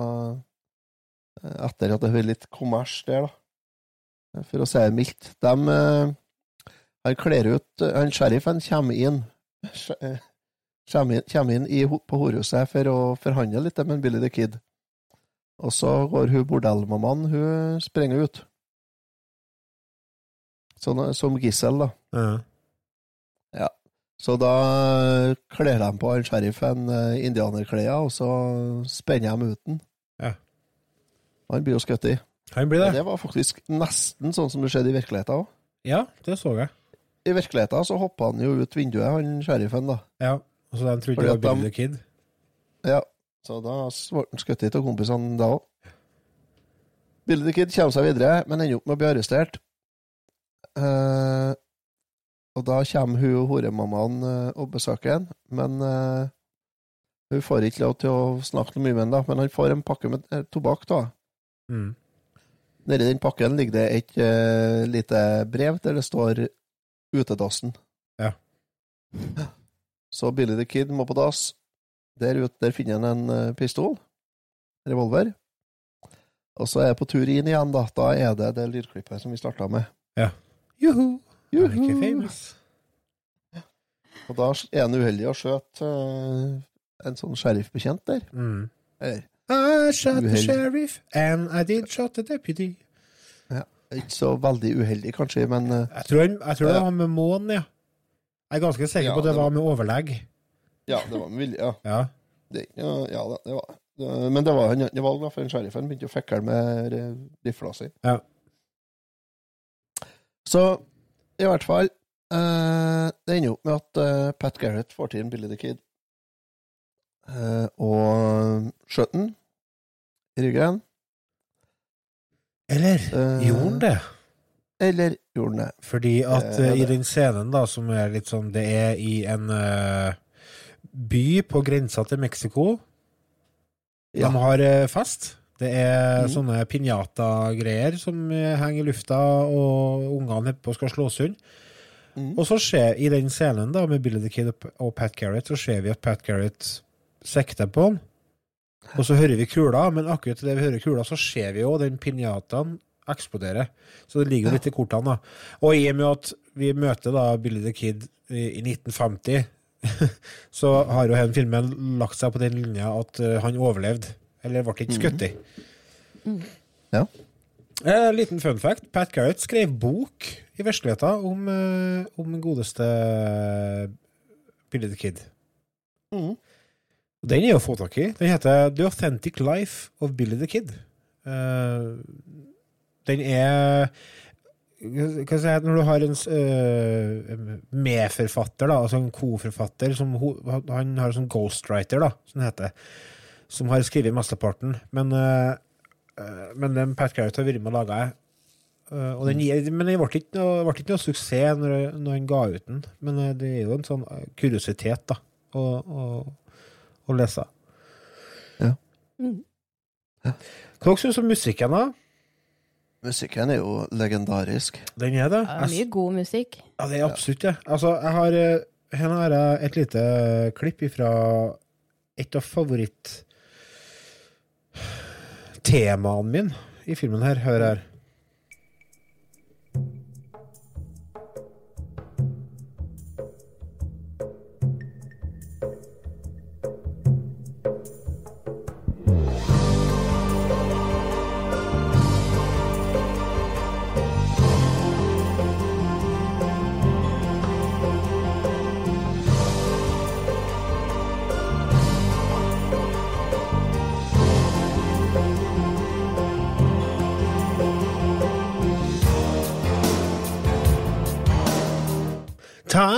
[SPEAKER 2] etter at det har vært litt kommers der, da, for å si det mildt De uh, Han kler ut Han sheriffen kommer inn Kommer inn, kommer inn i, på horhuset for å forhandle litt med Billy the Kid. Og så går hun bordellmammaen, hun springer ut. Sånn, som gissel, da.
[SPEAKER 1] Ja.
[SPEAKER 2] Ja. Så da kler de på han sheriffen eh, indianerklær, og så spenner de ut den.
[SPEAKER 1] Ja.
[SPEAKER 2] Han blir jo skutt i.
[SPEAKER 1] Han blir
[SPEAKER 2] det.
[SPEAKER 1] det.
[SPEAKER 2] Det var faktisk nesten sånn som det skjedde i virkeligheten òg.
[SPEAKER 1] Ja, det så jeg.
[SPEAKER 2] I virkeligheten så hoppa han jo ut vinduet, han sheriffen, da.
[SPEAKER 1] Ja, og så de trodde det var Billy the Kid.
[SPEAKER 2] Ja. Så da ble han skutt av kompisene da òg. Billy the Kid kommer seg videre, men ender opp med å bli arrestert. Eh, og da kommer hun og horemammaen eh, og besøker ham, men eh, hun får ikke lov til å snakke noe mye med ham, da, men han får en pakke med eh, tobakk, da.
[SPEAKER 1] Mm.
[SPEAKER 2] Nedi den pakken ligger det et uh, lite brev der det står 'Utedassen'.
[SPEAKER 1] Ja.
[SPEAKER 2] Så Billy the Kid må på dass. Der ute der finner han en eh, pistol. Revolver. Og så er jeg på tur inn igjen, da. Da er det det lydklippet som vi starta med.
[SPEAKER 1] Ja.
[SPEAKER 2] Juhu!
[SPEAKER 1] Juhu. famous?
[SPEAKER 2] Og da er han uheldig og skjøt uh, en sånn sheriffbetjent der.
[SPEAKER 1] Mm.
[SPEAKER 2] Eller,
[SPEAKER 1] I shot the sheriff, and I did shot the deputy.
[SPEAKER 2] ikke så veldig uheldig, kanskje, men uh,
[SPEAKER 1] Jeg tror, han, jeg tror det var med månen, ja. Jeg er ganske sikker
[SPEAKER 2] Ja,
[SPEAKER 1] på at det
[SPEAKER 2] det
[SPEAKER 1] var
[SPEAKER 2] var-
[SPEAKER 1] med overlegg.
[SPEAKER 2] ja, det var med vilje. Ja.
[SPEAKER 1] Ja.
[SPEAKER 2] Det, ja, ja det var det. Men det var han ikke valg, da, for en sheriffen begynte å fikle med eh, rifla si.
[SPEAKER 1] Ja.
[SPEAKER 2] Så i hvert fall eh, Det ender jo med at eh, Pat Garrett får til en Billy the Kid. Eh, og skjøt den i ryggen.
[SPEAKER 1] Eller
[SPEAKER 2] Eh,
[SPEAKER 1] gjorde han det?
[SPEAKER 2] Eller gjorde den det?
[SPEAKER 1] Fordi at
[SPEAKER 2] Eh,
[SPEAKER 1] eh, i den scenen, da, som er litt sånn Det er i en uh, by på grensa til Mexico.
[SPEAKER 2] Ja.
[SPEAKER 1] De har uh, fest. Det er
[SPEAKER 2] mm.
[SPEAKER 1] sånne pinjata-greier som eh, henger i lufta, og ungene på skal slås unna.
[SPEAKER 2] Mm.
[SPEAKER 1] Og så skjer i den scenen da med Billy the Kid og Pat Garrett, så ser vi at Pat Garrett sikter på han. Og så hører vi kula, men akkurat idet vi hører kula, så ser vi jo den pinjataen eksplodere. Så det ligger jo litt i kortene, da. Og i og med at vi møter da Billy the Kid i, i 1950, så har jo den filmen lagt seg på den linja at eh, han overlevde. Eller ble ikke skutt i.
[SPEAKER 2] Ja.
[SPEAKER 1] Eh, liten fun fact. Pat Garrett skrev bok i virkeligheten om, eh, om godeste Billy the Kid. Mm. Den er jo å få tak i. Den heter The Authentic Life of Billy the Kid. Eh, den er hva skal jeg si, Når du har en uh, medforfatter, da, altså en koforfatter som Han har en sånn ghostwriter, da, som det heter, som har skrevet mesteparten. Men, eh, eh, men den Pat Garrett har vært med og laga. Uh, og den, men den ble ikke, noe, ble ikke noe suksess når, når han ga ut den. Men det er jo en sånn kuriositet, da, å, å, å lese.
[SPEAKER 3] Mm.
[SPEAKER 1] Hva dere syns om musikken, da?
[SPEAKER 2] Musikken er jo legendarisk.
[SPEAKER 1] Den er det?
[SPEAKER 3] Det er mye god musikk.
[SPEAKER 1] Ja, det er absolutt det. Altså, jeg har eh, Her har jeg et lite klipp fra et av favoritt temaene mine i filmen her. Hør her.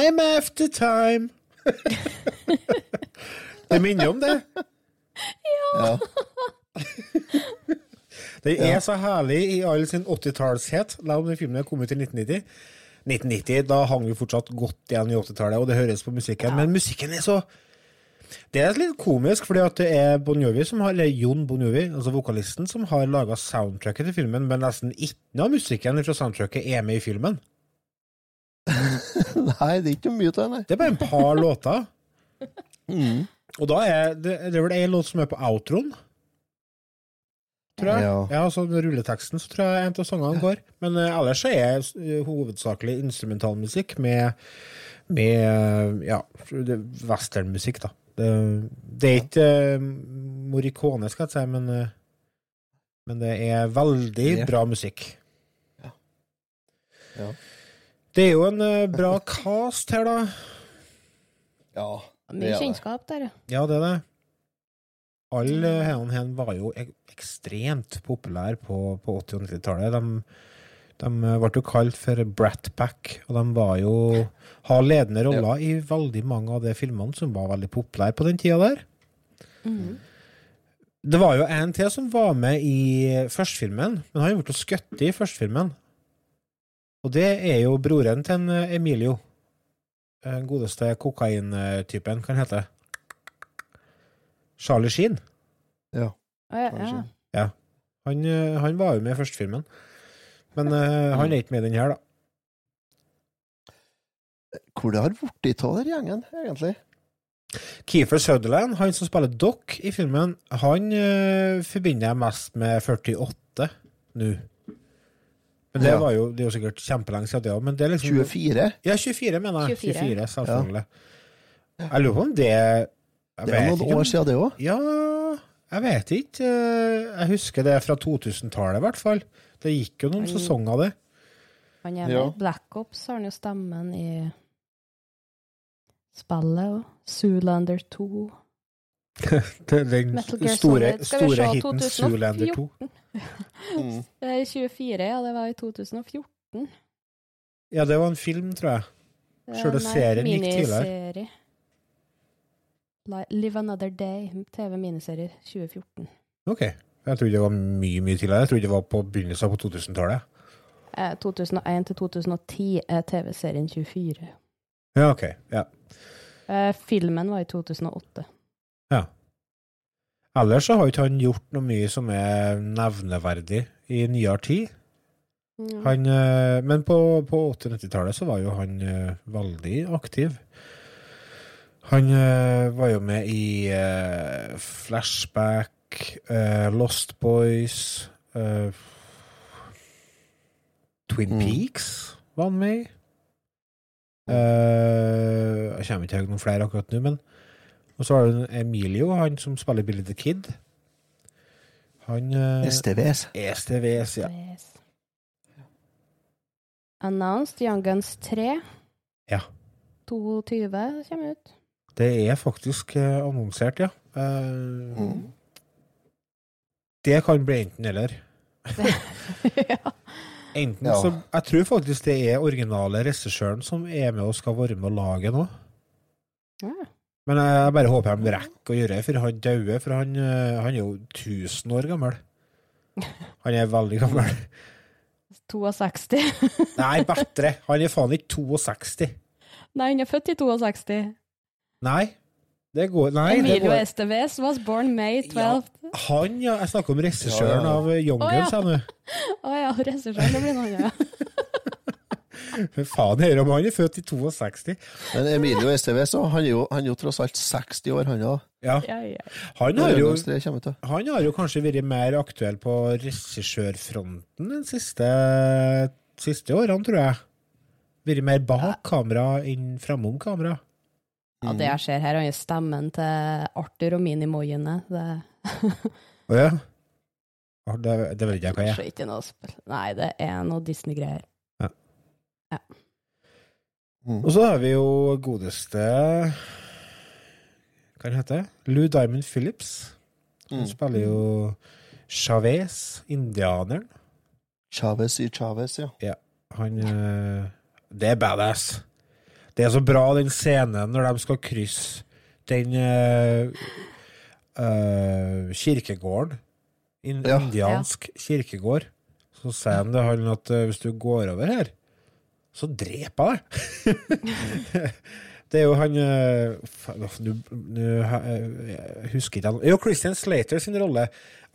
[SPEAKER 1] Time after time. det minner om det.
[SPEAKER 2] Ja.
[SPEAKER 1] Det er så herlig i all sin 80-tallshet, la om den filmen kom ut i 1990. 1990, Da hang vi fortsatt godt igjen i 80-tallet, og det høres på musikken. Men musikken er så Det er litt komisk, fordi at det er Bon Jovi som har, eller Jon Bon Jovi, altså vokalisten, som har laga soundtracket til filmen, men nesten ikke noe av musikken fra soundtracket er med i filmen.
[SPEAKER 2] Nei, det er ikke mye av det, nei.
[SPEAKER 1] Det er bare en par låter.
[SPEAKER 2] Mm.
[SPEAKER 1] Og da er det, det er vel en låt som er på outroen, tror jeg.
[SPEAKER 2] Ja.
[SPEAKER 1] Ja, altså rulleteksten så tror jeg en av sangene går. Men uh, ellers så er eh, hovedsakelig instrumentalmusikk med, med uh, ja, westernmusikk, da. Det, det er ikke Morricone, skal jeg si, men, men det er veldig bra musikk.
[SPEAKER 2] Ja. Ja.
[SPEAKER 1] Det er jo en eh, bra cast her, da.
[SPEAKER 2] Ja.
[SPEAKER 3] Mye kjennskap der, ja.
[SPEAKER 1] Ja, det er det. Alle henne her var jo ek ekstremt populære på, på 80- og 90-tallet. De, de ble jo kalt for Brat Pack, og de var jo har ledende roller i veldig mange av de filmene som var veldig populære på den tida der.
[SPEAKER 3] Mm.
[SPEAKER 1] Det var jo en til som var med i førstefilmen, men han ble skutt i førstefilmen. Og det er jo broren til en eh, Emilio. Den godeste kokaintypen, hva hete. heter Charlie Sheen.
[SPEAKER 2] Ja.
[SPEAKER 3] Ah, ja,
[SPEAKER 2] Kanskje.
[SPEAKER 3] ja.
[SPEAKER 1] Han, eh, han var jo med i førstefilmen. Men uh, han er ikke med i den her, da.
[SPEAKER 2] Hvor det har blitt av den gjengen, egentlig?
[SPEAKER 1] Keefer Sutherland, han som spiller Doc i filmen, han uh, forbinder jeg mest med 48 nå. Men det
[SPEAKER 2] Ja.
[SPEAKER 1] var jo, det er jo sikkert kjempelenge siden, det òg. Men det er liksom
[SPEAKER 2] 24?
[SPEAKER 1] Ja, 24, mener jeg.
[SPEAKER 3] 24.
[SPEAKER 1] 24, selvfølgelig. Jeg lurer på om det jeg
[SPEAKER 2] Det er noen år siden, det òg.
[SPEAKER 1] Ja, jeg vet ikke. Eh, Jeg husker det fra 2000-tallet, i hvert fall. Det gikk jo noen
[SPEAKER 3] Han-
[SPEAKER 1] sesonger det.
[SPEAKER 3] Han er
[SPEAKER 2] Ja.
[SPEAKER 3] Black Ops, har han jo stemmen i spillet, òg. Zoolander 2.
[SPEAKER 1] Den store, store hiten
[SPEAKER 3] 2014?
[SPEAKER 1] Zoolander 2.
[SPEAKER 2] Mm.
[SPEAKER 3] Er i 24, ja, det var i 2014.
[SPEAKER 1] Ja, det var en film, tror jeg. Sjøle
[SPEAKER 3] er-
[SPEAKER 1] serien gikk tidligere.
[SPEAKER 3] miniserie. Live Another Day, TV-miniserie 2014.
[SPEAKER 1] Ok. Jeg trodde det var mye mye tidligere. Jeg trodde det var på begynnelsen på 2000-tallet.
[SPEAKER 3] Eh, 2001 til 2010 er TV-serien 24.
[SPEAKER 1] Ja, ok. Ja.
[SPEAKER 3] Eh, filmen var i 2008.
[SPEAKER 1] Ellers så har ikke han gjort noe mye som er nevneverdig i nyere tid.
[SPEAKER 3] Mm.
[SPEAKER 1] Han, eh, men på, på 80-90-tallet så var jo han eh, veldig aktiv. Han eh, var jo med i Flashback, Lost Boys Twin
[SPEAKER 2] Mm.
[SPEAKER 1] Peaks var han med i. Eh, jeg kommer ikke til noen flere akkurat nå, men Og så har du Emilio, han som spiller Billy the Kid. Han eh,
[SPEAKER 2] STVS.
[SPEAKER 1] STVS, ja.
[SPEAKER 3] Announced Young Guns 3.
[SPEAKER 1] Ja.
[SPEAKER 3] 22 kommer ut.
[SPEAKER 1] Det er faktisk eh, annonsert, ja. Uh,
[SPEAKER 2] Mm.
[SPEAKER 1] Det kan bli enten eller.
[SPEAKER 3] ja.
[SPEAKER 1] Enten
[SPEAKER 2] Ja.
[SPEAKER 1] så Jeg tror faktisk det er originale regissøren som er med og skal være med og lage nå.
[SPEAKER 3] Ja.
[SPEAKER 1] Men jeg, bare håper de rekker å gjøre det, for han dauer. For han, eh, han er jo 1000 år gammel. Han er veldig gammel.
[SPEAKER 3] 62.
[SPEAKER 1] Nei, bedre. Han er faen ikke 62.
[SPEAKER 3] Nei, han er født i 62.
[SPEAKER 1] Nei. Det går Nei,
[SPEAKER 3] Emilio
[SPEAKER 1] går
[SPEAKER 3] Esteves was born May 12.
[SPEAKER 1] Han, ja. Jeg snakker om regissøren
[SPEAKER 2] Ja, ja.
[SPEAKER 1] av Young
[SPEAKER 3] ja.
[SPEAKER 1] Guns, jeg nå.
[SPEAKER 3] Å ja, regissøren. Det blir noe annet.
[SPEAKER 1] Men Faen, hører om han er født i 62.
[SPEAKER 2] Men Emilio Esteves han er jo, han er jo tross alt 60 år, han òg.
[SPEAKER 1] Ja. Han har jo
[SPEAKER 2] Han
[SPEAKER 1] Han har jo kanskje vært mer aktuell på regissørfronten de siste, siste årene, tror jeg. Vært mer bak kamera enn framom kamera.
[SPEAKER 3] ja, det jeg ser her, han er stemmen til Arthur og Minimoiene. Det
[SPEAKER 1] Å ja? Det, det vet ikke jeg hva
[SPEAKER 3] jeg
[SPEAKER 1] er.
[SPEAKER 3] Nei, det er noe Disney-greier.
[SPEAKER 2] Mm.
[SPEAKER 1] Og så har vi jo godeste Hva han heter Lou Diamond Phillips. Han
[SPEAKER 2] Mm.
[SPEAKER 1] spiller jo Chavez, indianeren.
[SPEAKER 2] Chavez i Chavez, ja.
[SPEAKER 1] Han eh, Det er badass. Det er så bra, den scenen når de skal krysse den uh, uh, kirkegården. In,
[SPEAKER 2] Ja.
[SPEAKER 1] Indiansk kirkegård. Så sier han det han at hvis du går over her, så dreper jeg deg. det er jo han eh, Nå husker eh, jeg husker ikke han Jo, Christian Slater sin rolle.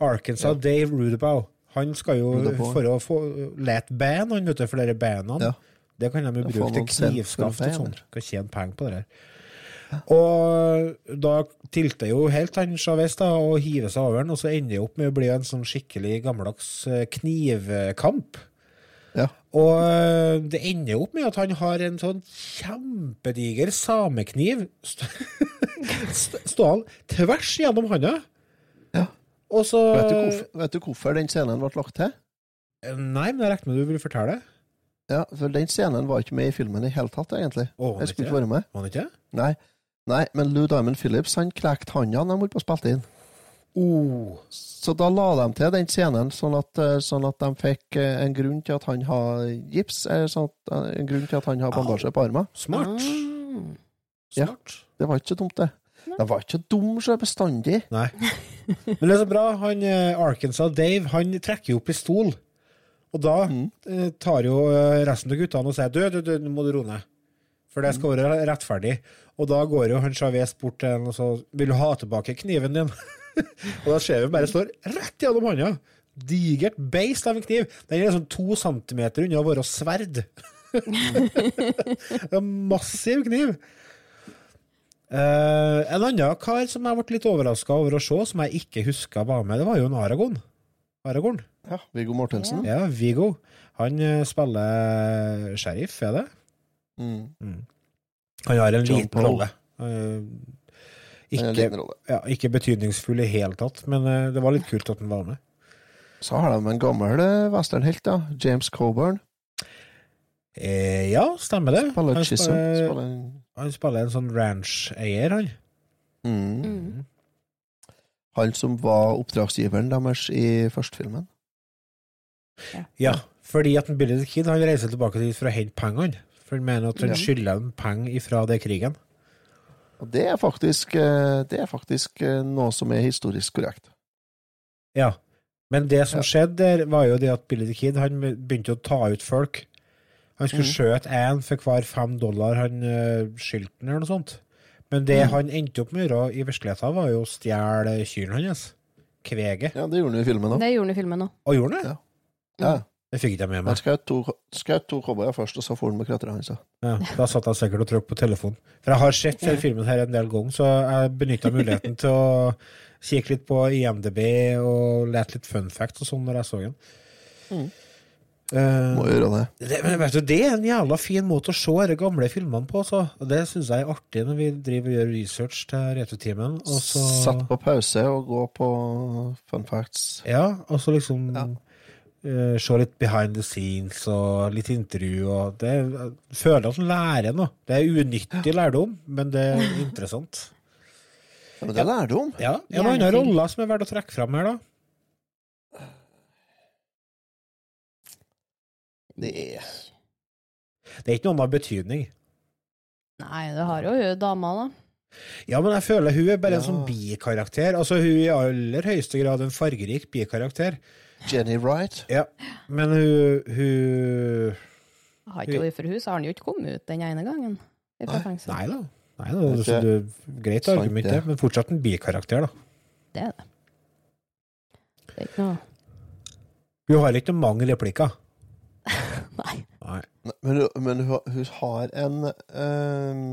[SPEAKER 1] Arkansas Dave Rudabow. Han skal jo for å få lete band, han vet du, for dere bandene.
[SPEAKER 2] Ja.
[SPEAKER 1] Det kan de jo bruke til knivskaft og sånn. Kan tjene penger på det der. Og da tilter jo helt han Chavez da, og hiver seg over den, og så ender det opp med å bli en sånn skikkelig gammeldags eh, knivkamp.
[SPEAKER 2] Ja.
[SPEAKER 1] Og eh, det ender opp med at han har en sånn kjempediger samekniv st- st- stående tvers gjennom handa.
[SPEAKER 2] Ja.
[SPEAKER 1] Og så
[SPEAKER 2] Vet du, hvorfor, vet du hvorfor den scenen ble lagt til?
[SPEAKER 1] Nei, men jeg regner med du vil fortelle.
[SPEAKER 2] Ja, for den scenen var ikke med i filmen i hele tatt, egentlig.
[SPEAKER 1] Å,
[SPEAKER 2] Jeg skulle
[SPEAKER 1] ikke
[SPEAKER 2] være med.
[SPEAKER 1] Var han ikke?
[SPEAKER 2] Nei. Nei, men Lou Diamond Phillips han knekte handa da de holdt på å spille inn.
[SPEAKER 1] Oh.
[SPEAKER 2] Så da la de til den scenen, sånn at, eh, sånn at de fikk eh, en grunn til at han har gips, eh, sånn at, en grunn til at han har bandasje på armen.
[SPEAKER 1] Smart.
[SPEAKER 3] Ah.
[SPEAKER 2] Ja. Det var ikke så dumt, det. Det var ikke så dum så bestandig.
[SPEAKER 1] Nei. Men det er så bra. Han Arkansas Dave han trekker jo pistol. Og da
[SPEAKER 2] Mm.
[SPEAKER 1] tar jo resten av guttene og sier du, du, du, nå må du roe ned. For det skal være rettferdig. Og da går jo han Chavez bort til en og så vil du ha tilbake kniven din. Og da ser vi bare står rett gjennom hånda. Digert beist av en kniv. Den er liksom to centimeter unna å være sverd. er en massiv kniv. Uh, en annen kar som jeg ble litt overraska over å se, som jeg ikke huska var med, det var jo en Aragon. Aragorn.
[SPEAKER 2] Ja, Viggo Mortensen.
[SPEAKER 1] Ja, Viggo. Han eh, spiller sheriff, er det?
[SPEAKER 2] Mm.
[SPEAKER 1] Han har en
[SPEAKER 2] John
[SPEAKER 1] liten rolle.
[SPEAKER 2] En
[SPEAKER 1] ikke, ja, ikke betydningsfull i hele tatt, men eh, det var litt kult at han var med.
[SPEAKER 2] Så har de en gammel eh, westernhelt, da. James Coburn.
[SPEAKER 1] Eh, ja, stemmer det.
[SPEAKER 2] Spiller
[SPEAKER 1] Han spiller,
[SPEAKER 2] Spiller en
[SPEAKER 1] han spiller en sånn ranch-eier, han.
[SPEAKER 2] mm.
[SPEAKER 3] Mm.
[SPEAKER 2] Han som var oppdragsgiveren deres i førstefilmen.
[SPEAKER 1] Ja, fordi at Billy the Kid han reiser tilbake dit for å hente pengene. For han mener at han
[SPEAKER 2] Ja.
[SPEAKER 1] skylder dem penger ifra det krigen.
[SPEAKER 2] Og det er faktisk, eh, det er faktisk eh, noe som er historisk korrekt.
[SPEAKER 1] Ja. Men det som
[SPEAKER 2] Ja.
[SPEAKER 1] skjedde der, var jo det at Billy the Kid han begynte å ta ut folk. Han skulle
[SPEAKER 2] Mm.
[SPEAKER 1] skjøte én for hver fem dollar han uh, skyldte den, eller noe sånt. Men det
[SPEAKER 2] Mm.
[SPEAKER 1] han endte opp med å gjøre i virkeligheten, var jo å stjele kyrne hans. Kveget.
[SPEAKER 2] Ja, det gjorde han i filmen òg.
[SPEAKER 3] Det gjorde han i filmen òg.
[SPEAKER 1] Og gjorde han det?
[SPEAKER 2] Ja. Ja.
[SPEAKER 1] Det fikk ikke jeg med meg.
[SPEAKER 2] skjøt to, to cowboyer først, og så for han med kratteret hans. ja.
[SPEAKER 1] Ja, da satt jeg sikkert og trykket på telefonen. For jeg har sett denne filmen her en del ganger, så jeg benytta muligheten til å kikke litt på IMDb og lete litt fun facts og sånn når jeg så den.
[SPEAKER 2] Mm.
[SPEAKER 1] Uh,
[SPEAKER 2] Må gjøre det.
[SPEAKER 1] det, men vet du, det er en jævla fin måte å se de gamle filmene på, så. Og det syns jeg er artig når vi driver og gjør research til så
[SPEAKER 2] Sett på pause og gå på fun facts.
[SPEAKER 1] Ja, og så liksom eh, se litt behind the scenes og litt intervju og det jeg føler at man lærer noe. Det er unyttig lærdom, men det er interessant.
[SPEAKER 2] Ja, men det er lærdom. om.
[SPEAKER 1] Ja, En annen rolle som er verdt å trekke fram her, da.
[SPEAKER 2] Det er
[SPEAKER 1] Det er ikke noen av betydning.
[SPEAKER 3] Nei, det har jo hun dama, da.
[SPEAKER 1] Ja, men jeg føler hun er bare en sånn bikarakter. Altså, hun er i aller høyeste grad en fargerik bikarakter.
[SPEAKER 2] Jenny Wright.
[SPEAKER 1] Ja, men hun, hun
[SPEAKER 3] Har ikke vært for hun, så har han jo ikke kommet ut den ene gangen.
[SPEAKER 1] Nei da. Nei, da
[SPEAKER 2] Det er
[SPEAKER 1] så det, greit
[SPEAKER 2] sant,
[SPEAKER 1] argument,
[SPEAKER 2] det.
[SPEAKER 1] men fortsatt en bikarakter, da.
[SPEAKER 3] Det er det. Det er ikke noe
[SPEAKER 1] Hun har ikke mange replikker.
[SPEAKER 3] Nei.
[SPEAKER 1] Nei.
[SPEAKER 2] Men, hun- men hun, hun har en ehm,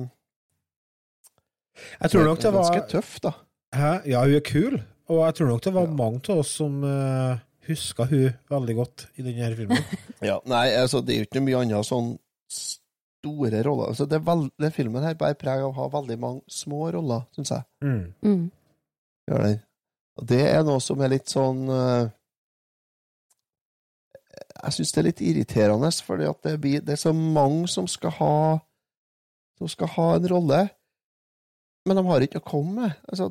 [SPEAKER 1] Jeg tror nok det var
[SPEAKER 2] Ganske tøff, da.
[SPEAKER 1] Hæ? Ja, hun er kul, og jeg tror nok det var mange av oss som uh, huska hun veldig godt i denne filmen.
[SPEAKER 2] Ja, nei, altså, det er jo ikke mye annet sånn store roller. Altså, det er veld, den filmen her bærer preg av å ha veldig mange små roller, syns jeg.
[SPEAKER 1] Mm.
[SPEAKER 3] Mm.
[SPEAKER 2] Gjør det. Og det er noe som er litt sånn uh, Jeg syns det er litt irriterende, fordi at det, blir, det er så mange som skal ha Som skal ha en rolle, men de har ikke å komme med. Altså,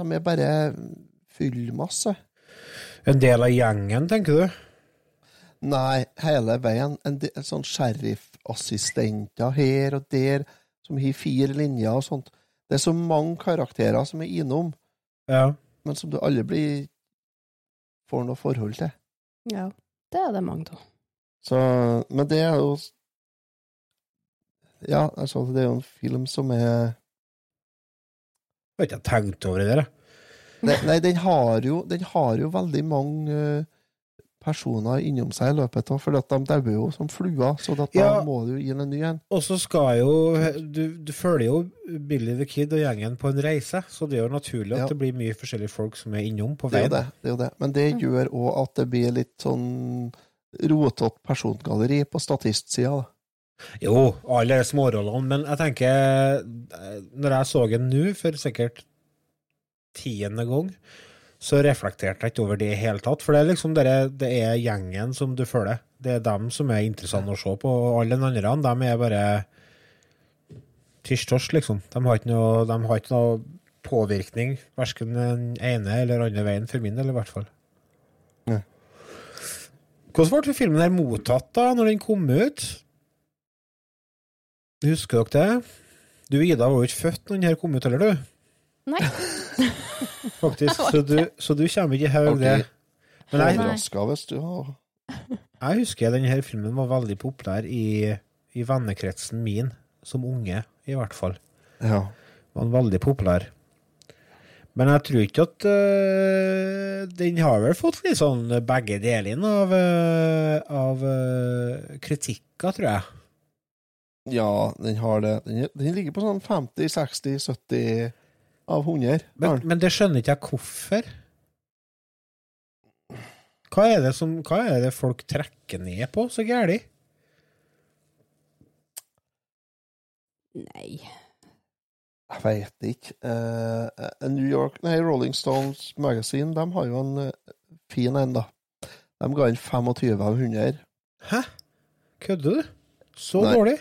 [SPEAKER 2] de er bare fyllmasse.
[SPEAKER 1] En del av gjengen, tenker du?
[SPEAKER 2] Nei, hele veien. En, del, sånn sheriffassistenter her og der, som har fire linjer og sånt. Det er så mange karakterer som er innom,
[SPEAKER 1] Ja.
[SPEAKER 2] men som du aldri blir får noe forhold til.
[SPEAKER 3] Ja, det er det mange av.
[SPEAKER 2] Så, men det er jo Ja, altså, det er jo en film som er
[SPEAKER 1] Jeg har ikke tenkt over det der. jeg.
[SPEAKER 2] Nei, nei den, har jo, den har jo veldig mange eh, personer innom seg i løpet av For de dauer jo som fluer, så da
[SPEAKER 1] Ja.
[SPEAKER 2] må du gi den en ny en.
[SPEAKER 1] Og så skal jo du, du følger jo Billy the Kid og gjengen på en reise, så det er jo naturlig at
[SPEAKER 2] Ja.
[SPEAKER 1] det blir mye forskjellige folk som er innom på
[SPEAKER 2] Det er
[SPEAKER 1] veien.
[SPEAKER 2] jo det. det, er jo det. Men det gjør òg at det blir litt sånn rotete persongalleri på statistsida. da.
[SPEAKER 1] Jo, alle de smårollene, men jeg tenker eh, Når jeg så den nå, for sikkert tiende gang, så reflekterte jeg ikke over det i hele tatt. For det er liksom dere, det er gjengen som du følger. Det er dem som er interessante å se på. og Alle de andre de er bare tirstorsk, liksom. De har ikke noe, de har ikke noe påvirkning, verken den ene eller andre veien, for min del i hvert fall.
[SPEAKER 2] Ja.
[SPEAKER 1] Hvordan ble filmen her mottatt da, når den kom ut? Husker dere det? Du, Ida, var jo ikke født når den her kom ut, heller, du?
[SPEAKER 3] Nei.
[SPEAKER 1] Faktisk, så du, så du kommer ikke i haug
[SPEAKER 2] Ok.
[SPEAKER 1] det. Men jeg,
[SPEAKER 2] Overraska hvis du har
[SPEAKER 1] jeg husker denne her filmen var veldig populær i, i vennekretsen min, som unge, i hvert fall.
[SPEAKER 2] Ja.
[SPEAKER 1] var veldig populær. Men jeg tror ikke at uh, Den har vel fått litt sånn begge delene av, uh, av uh, kritikker, tror jeg.
[SPEAKER 2] Ja, den har det. Den, den ligger på sånn 50-60-70 av 100.
[SPEAKER 1] Men, men det skjønner ikke jeg hvorfor. Hva er det, som, hva er det folk trekker ned på så gæli?
[SPEAKER 3] Nei.
[SPEAKER 2] Jeg veit ikke. Uh, New York, nei, Rolling Stones Magazine de har jo en uh, fin en, da. De ga inn 25 av 100.
[SPEAKER 1] Hæ? Kødder du? Så
[SPEAKER 2] Nei.
[SPEAKER 1] dårlig?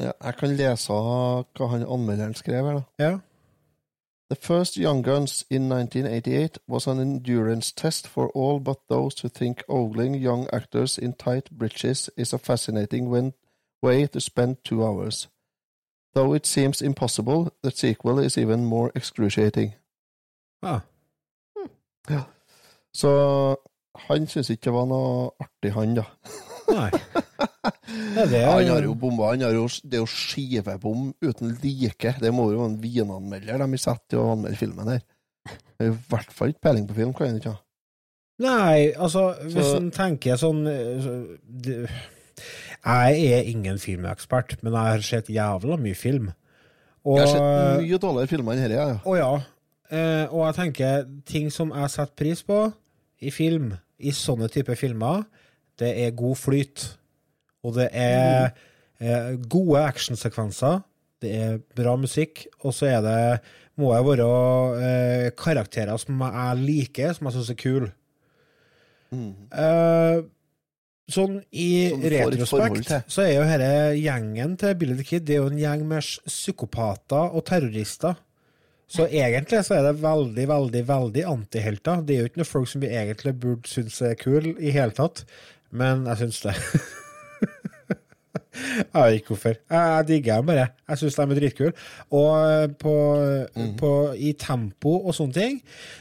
[SPEAKER 2] Ja, jeg kan lese hva han anmelderen skrev her, da.
[SPEAKER 1] Ja.
[SPEAKER 2] The first Young Guns in 1988 was an endurance test for all but those who think ogling young actors in tight breeches is a fascinating way to spend two hours. Though it seems impossible, the sequel is even more excruciating.
[SPEAKER 1] Ja.
[SPEAKER 2] Ja. Så han syns ikke det var noe artig, han, da.
[SPEAKER 1] Nei. Ja, det er-
[SPEAKER 2] Han har jo bomba. Han har jo, det er jo skivebom uten like. Det må jo være en vinanmelder de har satt til å anmelde filmen her. Er I hvert fall ikke peiling på film, kan han ikke ha.
[SPEAKER 1] Nei, altså, hvis
[SPEAKER 2] Så-
[SPEAKER 1] en tenker sånn så, det, Jeg er ingen filmekspert, men jeg har sett jævla mye film. Og,
[SPEAKER 2] Jeg har sett mye dårligere filmer enn dette, ja.
[SPEAKER 1] Å ja. Eh, og jeg tenker ting som jeg setter pris på i film, i sånne typer filmer, det er god flyt. Og det er eh, gode actionsekvenser. Det er bra musikk. Og så er det må det være eh, karakterer som jeg liker, som jeg syns er kule. Eh, sånn i
[SPEAKER 2] forhold
[SPEAKER 1] retrospekt så er jo denne gjengen til Billy the Kid Det er jo en gjeng med psykopater og terrorister. Så egentlig så er det veldig, veldig veldig antihelter. Det er jo ikke noe folk som vi egentlig burde synes er kul i hele tatt, men jeg syns det. Jeg vet ikke hvorfor. Jeg, jeg digger dem bare. Jeg syns de er dritkule. Og på, på, i tempo og sånne ting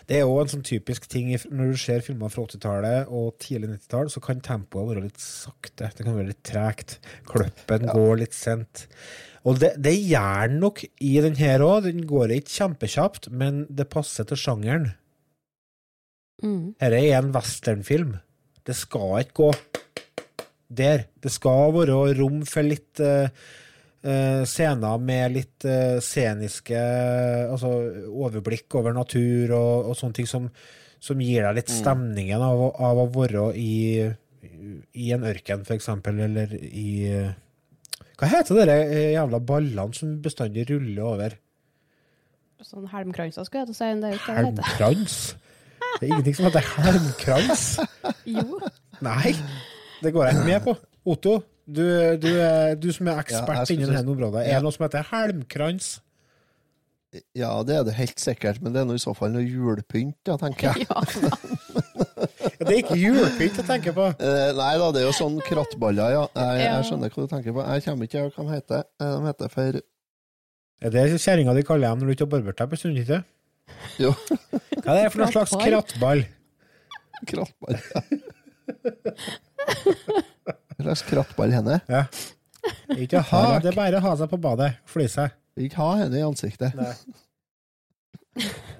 [SPEAKER 1] Det er jo en sånn typisk ting når du ser filmer fra 80-tallet og tidlig 90-tall, så kan tempoet være litt sakte. Det kan være litt tregt. Kløppen går litt sent. Og det, det gjør den nok i den her òg. Den går ikke kjempekjapt, men det passer til sjangeren.
[SPEAKER 3] Mm.
[SPEAKER 1] Dette er en westernfilm. Det skal ikke gå der. Det skal være rom for litt eh, scener med litt uh, sceniske Altså overblikk over natur og, og sånne ting som, som gir deg litt stemningen av, av å være i, i en ørken, for eksempel, eller i Hva heter de jævla ballene som bestandig ruller over?
[SPEAKER 3] Sånn helmkranser, skulle jeg til å si. Det er ikke.
[SPEAKER 1] Helmkrans? Det er ingenting som heter helmkrans.
[SPEAKER 3] Jo.
[SPEAKER 1] Nei, det går jeg ikke med på. Otto, du, du, er- du som er ekspert
[SPEAKER 2] ja,
[SPEAKER 1] innen dette området, er
[SPEAKER 2] Ja.
[SPEAKER 1] det noe som heter helmkrans?
[SPEAKER 2] Ja, det er det helt sikkert, men det er noe i så fall noe julepynt, ja, tenker jeg.
[SPEAKER 1] Ja, det er ikke julepynt jeg tenker på.
[SPEAKER 2] Eh, nei da, det er jo sånn krattballer, ja. Jeg,
[SPEAKER 3] Ja.
[SPEAKER 2] jeg skjønner hva du tenker på. Jeg kommer ikke til hva de heter. Eh, De heter for
[SPEAKER 1] Er det kjerringa di kaller dem når du ikke har barbert deg på en stund? ikke?
[SPEAKER 2] Jo,
[SPEAKER 1] Hva er det for noen slags
[SPEAKER 3] Krattball.
[SPEAKER 1] krattball?
[SPEAKER 2] krattball. Ja. En slags krattball henne.
[SPEAKER 1] Ja. Ikke ha, det er bare å ha seg på badet. Flyse.
[SPEAKER 2] Ikke ha henne i ansiktet.
[SPEAKER 1] Nei.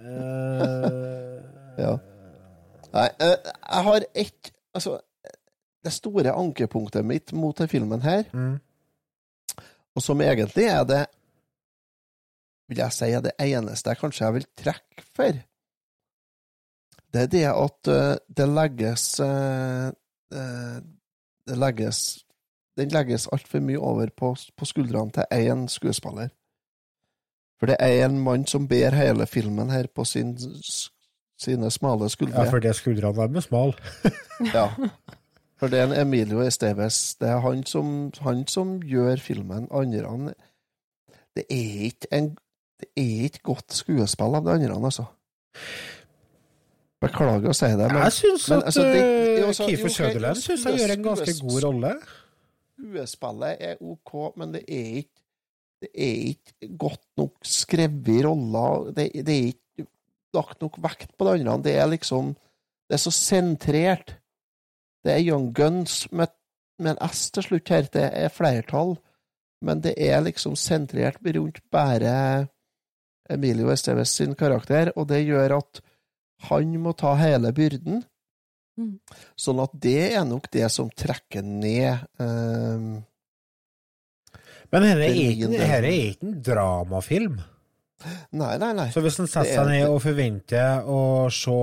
[SPEAKER 1] Eh,
[SPEAKER 2] Ja. Nei, eh, jeg har ett Altså, det store ankepunktet mitt mot denne filmen her,
[SPEAKER 1] mm.
[SPEAKER 2] og som egentlig er det Vil jeg si er det eneste jeg kanskje jeg vil trekke for, det er det at eh, det legges eh, Det legges Den legges altfor mye over på, på skuldrene til én skuespiller. For det er en mann som ber hele filmen her på sin, sine smale skuldre.
[SPEAKER 1] Ja, for det skuldrene er med smal.
[SPEAKER 2] Ja. For det er en Emilio Esteves. Det er han som, han som gjør filmen. Andre Det er ikke en Det er ikke godt skuespill av de andre, altså. Beklager å si det, men
[SPEAKER 1] Jeg syns at
[SPEAKER 2] altså,
[SPEAKER 1] eh,
[SPEAKER 2] jo, så-
[SPEAKER 1] Kiefer
[SPEAKER 2] Søderland
[SPEAKER 1] synes han gjør en ganske god rolle.
[SPEAKER 2] skuespillet er ok, men det er ikke det er ikke godt nok skrevet i roller. Det, det er ikke lagt nok vekt på det andre. Det er liksom Det er så sentrert. Det er Young Guns med, med en S til slutt her. Det er flertall, men det er liksom sentrert rundt bare Emilio Esteves sin karakter, og det gjør at han må ta hele byrden.
[SPEAKER 3] Mm.
[SPEAKER 2] Sånn at det er nok det som trekker ned um,
[SPEAKER 1] Men dette er ikke er ikke en dramafilm.
[SPEAKER 2] Nei, nei, nei.
[SPEAKER 1] Så hvis en setter
[SPEAKER 2] er
[SPEAKER 1] seg ned og forventer å se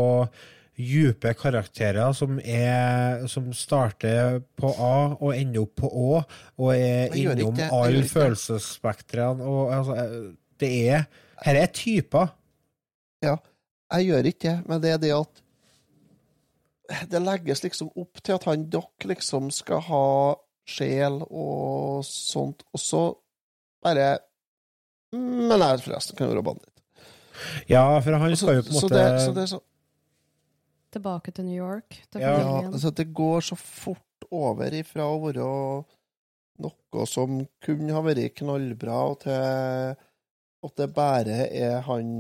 [SPEAKER 1] dype karakterer som, er, som starter på A og ender opp på Å, og er innom. Alle følelsesspektrene og altså, Det er Her er typer.
[SPEAKER 2] Jeg gjør ikke det, men det er det at Det legges liksom opp til at han dere liksom skal ha sjel og sånt, og så bare Men jeg forresten kan være banditt.
[SPEAKER 1] Ja, for han skal jo på en
[SPEAKER 2] så
[SPEAKER 1] måte
[SPEAKER 2] det, så det er så
[SPEAKER 3] Tilbake til New York, til
[SPEAKER 1] Ja,
[SPEAKER 2] altså det går så fort over ifra å være noe som kunne ha vært knallbra, og til at det bare er han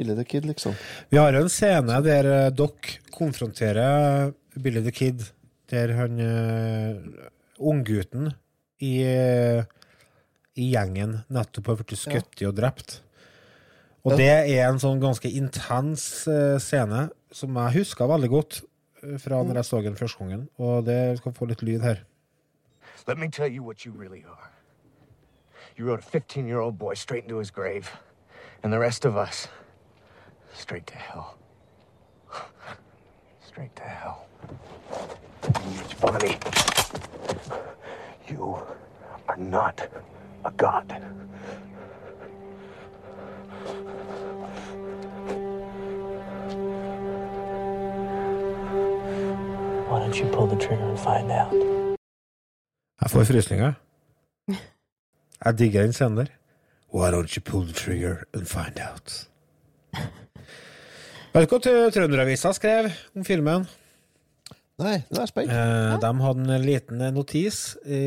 [SPEAKER 2] Billy the Kid, liksom.
[SPEAKER 1] Vi har en scene der eh, Doc konfronterer Billy the Kid, der han uh, unggutten i, eh, i gjengen nettopp har blitt skutt og drept. Og
[SPEAKER 2] Ja.
[SPEAKER 1] det er en sånn ganske intens scene som jeg husker veldig godt fra når jeg så den første gangen. Og det skal få litt lyd her.
[SPEAKER 6] Let me tell you what you really are. You wrote a 15 year old boy straight into his grave, and the rest of us straight to hell. Straight to hell. It's funny. You are not a god.
[SPEAKER 9] Why don't you pull the trigger and find out?
[SPEAKER 1] Jeg får frysninger. Jeg digger den scenen der. Why don't you pull the trigger and find out? Vet du hva Trønderavisa skrev om filmen?
[SPEAKER 2] Nei, nå er jeg spent.
[SPEAKER 1] Eh, de hadde en liten notis i,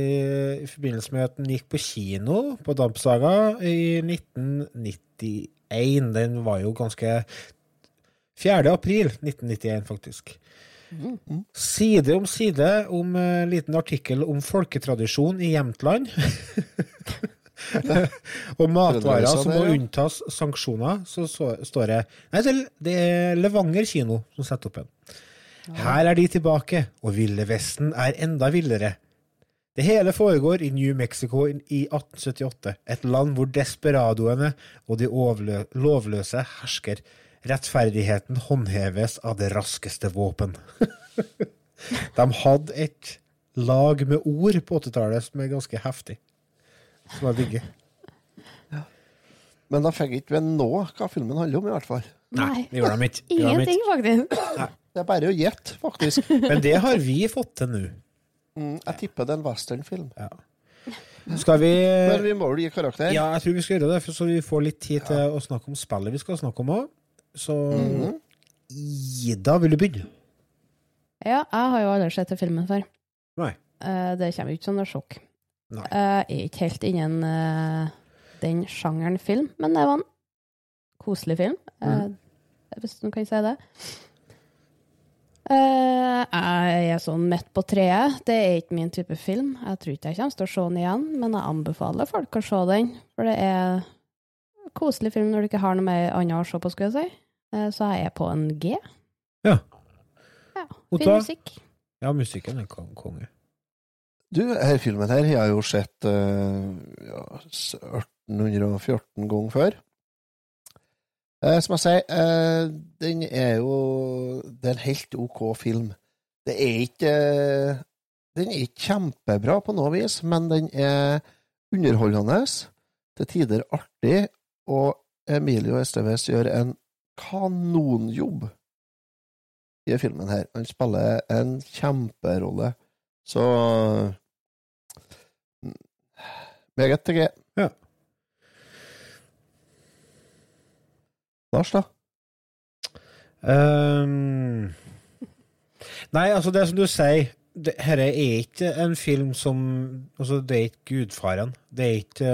[SPEAKER 1] i forbindelse med at den gikk på kino på Dampsaga i 1991. Den var jo ganske 4. april 1991, faktisk. Side om side om en liten artikkel om folketradisjon i Jämtland. og matvarer som må
[SPEAKER 2] ja.
[SPEAKER 1] unntas sanksjoner, så, så står det Nei, det er- er Levanger kino som setter opp en. Her er de tilbake, og Ville Vesten er enda villere. Det hele foregår i New Mexico i 1878, et land hvor desperadoene og de lovløse hersker. Rettferdigheten håndheves av det raskeste våpen. De hadde et lag med ord på 80-tallet som er ganske heftig. Som jeg digger.
[SPEAKER 2] Men da fikk ikke ved nå hva filmen handler om, i hvert fall.
[SPEAKER 3] Nei.
[SPEAKER 1] det gjorde de ikke. Det
[SPEAKER 3] Ingenting, faktisk.
[SPEAKER 2] Det er bare å gjette, faktisk.
[SPEAKER 1] Men det har vi fått til nå.
[SPEAKER 2] Mm, jeg tipper det er en westernfilm.
[SPEAKER 1] Skal vi
[SPEAKER 2] Men vi må vel gi karakter?
[SPEAKER 1] Ja, jeg tror vi skal gjøre det, for så vi får litt tid til å snakke om spillet vi skal snakke om òg. Så
[SPEAKER 2] Mhm.
[SPEAKER 1] Ida, vil du begynne?
[SPEAKER 3] Ja, jeg har jo aldri sett den filmen før.
[SPEAKER 1] Nei.
[SPEAKER 3] Eh, det kommer jo ikke som noe sjokk.
[SPEAKER 1] Nei.
[SPEAKER 3] Jeg er ikke helt innen eh, den sjangeren film, men det var en koselig film, Mm. hvis du kan si det. Eh, jeg er sånn midt på treet. Det er ikke min type film. Jeg tror ikke jeg kommer til å se den igjen, men jeg anbefaler folk å se den. For det er en koselig film når du ikke har noe mer annet å se på, skulle jeg si. Eh, så jeg er på en G.
[SPEAKER 1] Ja.
[SPEAKER 3] Ja? Fin musikk.
[SPEAKER 1] Ja, musikken er kong- konge.
[SPEAKER 2] Du, her filmen her jeg har jeg jo sett eh, ja, 1814 ganger før. Eh, som jeg sier, eh, den er jo Det er en helt OK film. Det er ikke eh, Den er ikke kjempebra på noe vis, men den er underholdende, til tider artig, og Emilio Esteves gjør en kanonjobb i filmen her. Han spiller en kjemperolle. Så Meget til G.
[SPEAKER 1] Ja.
[SPEAKER 2] Lars, da?
[SPEAKER 1] Um, nei, altså, det som du sier det, Dette er ikke en film som altså, Det er ikke Gudfaren. Det er ikke,